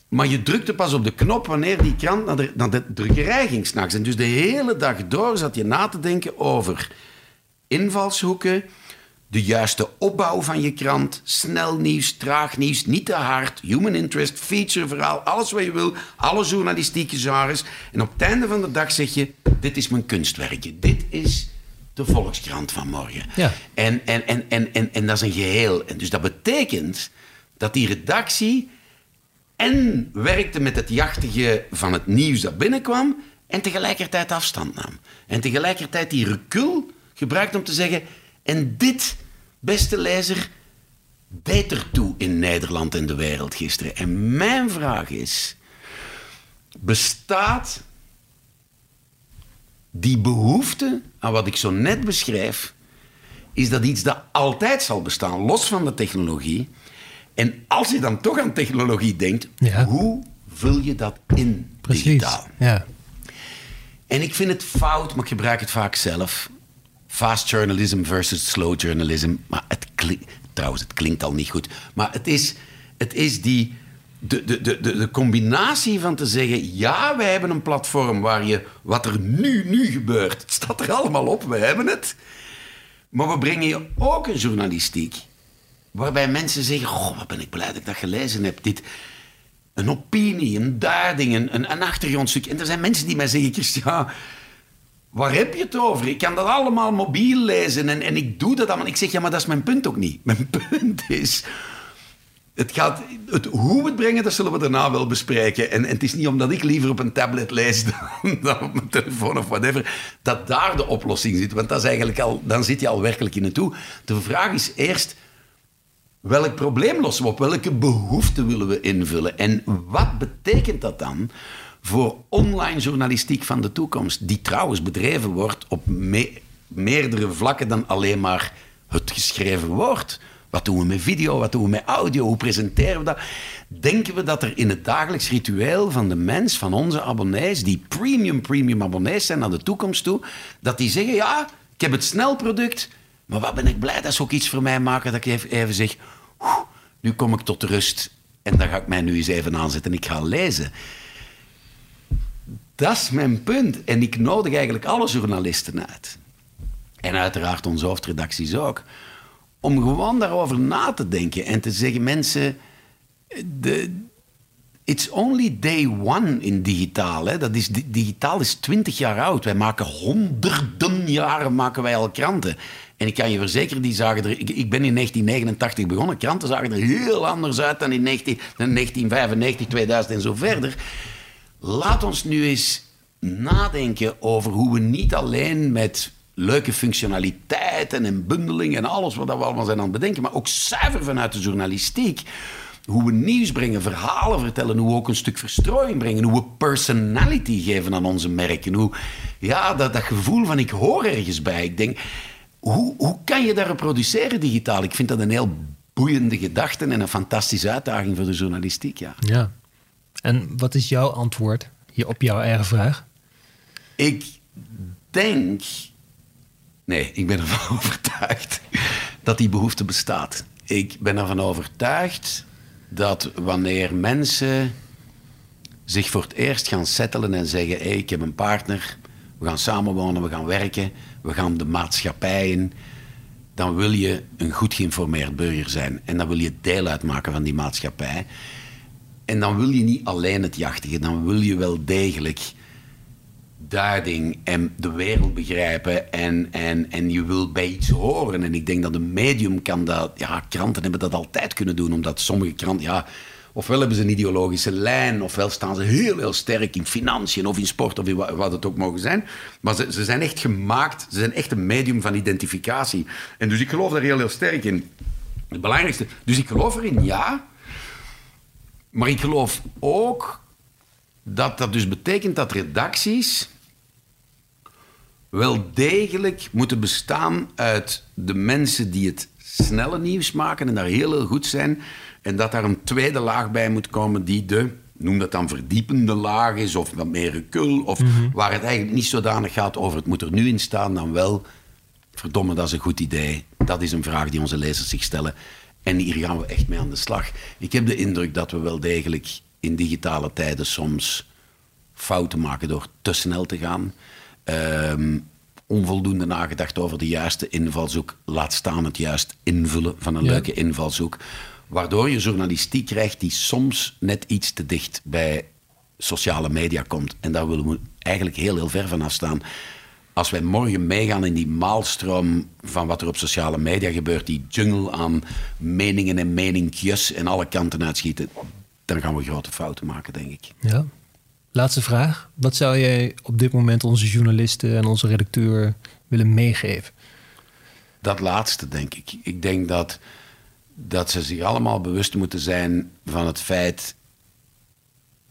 Maar je drukte pas op de knop wanneer die krant naar de, naar de drukkerij ging s'nachts. En dus de hele dag door zat je na te denken over invalshoeken, de juiste opbouw van je krant, snel nieuws, traag nieuws, niet te hard, human interest, featureverhaal, alles wat je wil, alle journalistieke genres. En op het einde van de dag zeg je, dit is mijn kunstwerkje, dit is de Volkskrant van morgen. Ja. En, en, en, en, en, en dat is een geheel. En dus dat betekent dat die redactie en werkte met het jachtige van het nieuws dat binnenkwam en tegelijkertijd afstand nam. En tegelijkertijd die recul gebruikt om te zeggen... en dit, beste lezer, deed ertoe in Nederland en de wereld gisteren. En mijn vraag is... bestaat die behoefte aan wat ik zo net beschrijf... is dat iets dat altijd zal bestaan, los van de technologie... En als je dan toch aan technologie denkt, Ja. hoe vul je dat in Precies. digitaal? Ja. En ik vind het fout, maar ik gebruik het vaak zelf. Fast journalism versus slow journalism. Maar het klinkt, trouwens, het klinkt al niet goed. Maar het is, het is die, de, de, de, de, de combinatie van te zeggen... ja, wij hebben een platform waar je wat er nu, nu gebeurt... het staat er allemaal op, we hebben het. Maar we brengen je ook een journalistiek... waarbij mensen zeggen... goh, wat ben ik blij dat ik dat gelezen heb. Dit, een opinie, een duiding, een, een, achtergrondstuk. En er zijn mensen die mij zeggen... Christian, waar heb je het over? Ik kan dat allemaal mobiel lezen en, en ik doe dat allemaal. Ik zeg, ja, maar dat is mijn punt ook niet. Mijn punt is... Het gaat, het, hoe we het brengen, dat zullen we daarna wel bespreken. En, en het is niet omdat ik liever op een tablet lees dan, dan op mijn telefoon of whatever, dat daar de oplossing zit. Want dat is eigenlijk al, dan zit je al werkelijk in het toe. De vraag is eerst, welk probleem lossen we op? Welke behoeften willen we invullen? En wat betekent dat dan voor online journalistiek van de toekomst, die trouwens bedreven wordt op meerdere vlakken dan alleen maar het geschreven woord? Wat doen we met video? Wat doen we met audio? Hoe presenteren we dat? Denken we dat er in het dagelijks ritueel van de mens, van onze abonnees, die premium, premium abonnees zijn naar de toekomst toe, dat die zeggen: Ja, ik heb het snelproduct, maar wat ben ik blij dat ze ook iets voor mij maken dat ik even, even zeg: Nu kom ik tot rust en dan ga ik mij nu eens even aanzetten en ik ga lezen. Dat is mijn punt. En ik nodig eigenlijk alle journalisten uit. En uiteraard onze hoofdredacties ook om gewoon daarover na te denken en te zeggen: mensen, de, it's only day one in digitaal. Hè. Dat is, digitaal is 20 jaar oud. Wij maken honderden jaren maken wij al kranten. En ik kan je verzekeren, die zagen er, ik, ik ben in 1989 begonnen. Kranten zagen er heel anders uit dan in 19, 1995, 2000 en zo verder. Laat ons nu eens nadenken over hoe we niet alleen met leuke functionaliteiten en bundeling en alles wat we allemaal zijn aan het bedenken, maar ook zuiver vanuit de journalistiek. Hoe we nieuws brengen, verhalen vertellen, hoe we ook een stuk verstrooiing brengen, hoe we personality geven aan onze merken. Hoe, ja, dat, dat gevoel van ik hoor ergens bij. Ik denk, hoe, hoe kan je dat reproduceren digitaal? Ik vind dat een heel boeiende gedachte en een fantastische uitdaging voor de journalistiek. Ja. ja. En wat is jouw antwoord op jouw eigen vraag? Ik denk Nee, ik ben ervan overtuigd dat die behoefte bestaat. Ik ben ervan overtuigd dat wanneer mensen zich voor het eerst gaan settelen en zeggen: hey, ik heb een partner, we gaan samenwonen, we gaan werken, we gaan de maatschappij in, dan wil je een goed geïnformeerd burger zijn. En dan wil je deel uitmaken van die maatschappij. En dan wil je niet alleen het jachtige, dan wil je wel degelijk duiding en de wereld begrijpen en, en, en je wil bij iets horen. En ik denk dat een medium kan dat... Ja, kranten hebben dat altijd kunnen doen, omdat sommige kranten... Ja, ofwel hebben ze een ideologische lijn, ofwel staan ze heel, heel sterk in financiën of in sport of in wat het ook mogen zijn. Maar ze, ze zijn echt gemaakt, ze zijn echt een medium van identificatie. En dus ik geloof daar heel, heel sterk in. Het belangrijkste... Dus ik geloof erin, ja. Maar ik geloof ook dat dat dus betekent dat redacties wel degelijk moeten bestaan uit de mensen die het snelle nieuws maken en daar heel, heel goed zijn. En dat daar een tweede laag bij moet komen die de, noem dat dan verdiepende laag is, of wat meer recul, of mhm. waar het eigenlijk niet zodanig gaat over het moet er nu in staan, dan wel, verdomme, dat is een goed idee. Dat is een vraag die onze lezers zich stellen. En hier gaan we echt mee aan de slag. Ik heb de indruk dat we wel degelijk in digitale tijden soms fouten maken door te snel te gaan. Um, onvoldoende nagedacht over de juiste invalshoek. Laat staan het juist invullen van een leuke invalshoek. Waardoor je journalistiek krijgt die soms net iets te dicht bij sociale media komt. En daar willen we eigenlijk heel, heel ver van afstaan. Als wij morgen meegaan in die maalstroom van wat er op sociale media gebeurt, die jungle aan meningen en meninkjes en alle kanten uitschieten, dan gaan we grote fouten maken, denk ik. Ja, Laatste vraag. Wat zou jij op dit moment onze journalisten en onze redacteur willen meegeven? Dat laatste, denk ik. Ik denk dat, dat ze zich allemaal bewust moeten zijn van het feit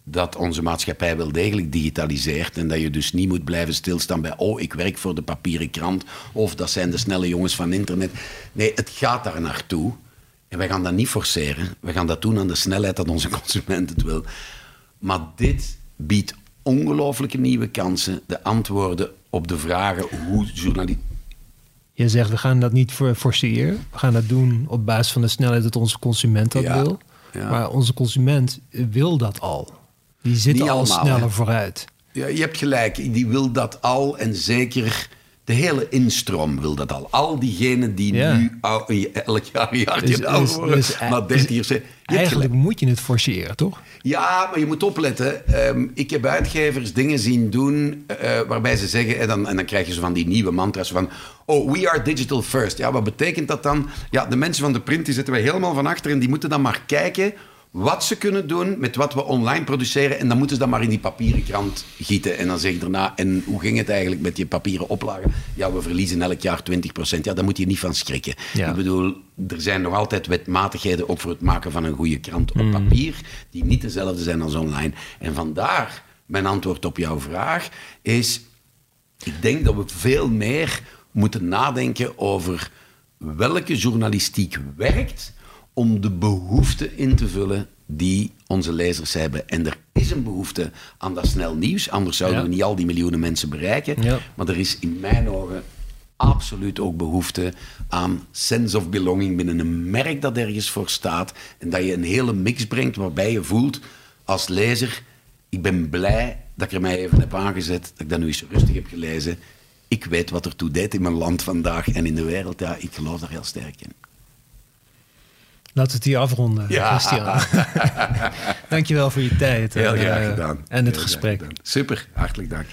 dat onze maatschappij wel degelijk digitaliseert en dat je dus niet moet blijven stilstaan bij oh, ik werk voor de papieren krant of dat zijn de snelle jongens van internet. Nee, het gaat daar naartoe. En wij gaan dat niet forceren. We gaan dat doen aan de snelheid dat onze consument het wil. Maar dit biedt ongelooflijke nieuwe kansen. De antwoorden op de vragen hoe journalistiek. Je zegt, we gaan dat niet forceren. We gaan dat doen op basis van de snelheid dat onze consument dat wil. Maar onze consument wil dat al. Die zit al sneller vooruit. Ja, je hebt gelijk, die wil dat al. En zeker de hele instroom wil dat al. Al diegenen die nu elk jaar een jaar ouder worden, maar 30 jaar... Eigenlijk moet je het forceren, toch? Ja, maar je moet opletten. Ehm, ik heb uitgevers dingen zien doen uh, waarbij ze zeggen... En dan, en dan krijg je zo van die nieuwe mantra's van... Oh, we are digital first. Ja, wat betekent dat dan? Ja, de mensen van de print die zitten wij helemaal van achter... en die moeten dan maar kijken wat ze kunnen doen met wat we online produceren. En dan moeten ze dat maar in die papieren krant gieten. En dan zeg je daarna, en hoe ging het eigenlijk met je papieren oplagen? Ja, we verliezen elk jaar 20%. Ja, daar moet je niet van schrikken. Ik bedoel, er zijn nog altijd wetmatigheden ook voor het maken van een goede krant op mm. papier, die niet dezelfde zijn als online. En vandaar mijn antwoord op jouw vraag is, ik denk dat we veel meer moeten nadenken over welke journalistiek werkt om de behoefte in te vullen die onze lezers hebben. En er is een behoefte aan dat snel nieuws, anders zouden we niet al die miljoenen mensen bereiken. Maar er is in mijn ogen absoluut ook behoefte aan sense of belonging binnen een merk dat ergens voor staat. En dat je een hele mix brengt waarbij je voelt als lezer, ik ben blij dat ik er mij even heb aangezet, dat ik dat nu eens rustig heb gelezen. Ik weet wat er toe deed in mijn land vandaag en in de wereld. Ja, ik geloof daar heel sterk in. Laten we het hier afronden, ja. Christian. Dankjewel voor je tijd. Heel en, graag gedaan. En het gesprek. Super, hartelijk dank.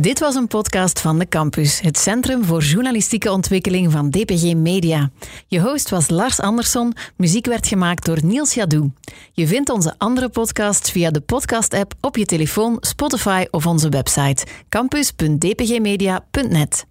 Dit was een podcast van de Campus, het Centrum voor Journalistieke Ontwikkeling van DPG Media. Je host was Lars Andersson, muziek werd gemaakt door Niels Jadou. Je vindt onze andere podcasts via de podcast-app op je telefoon, Spotify of onze website campus.dpgmedia.net.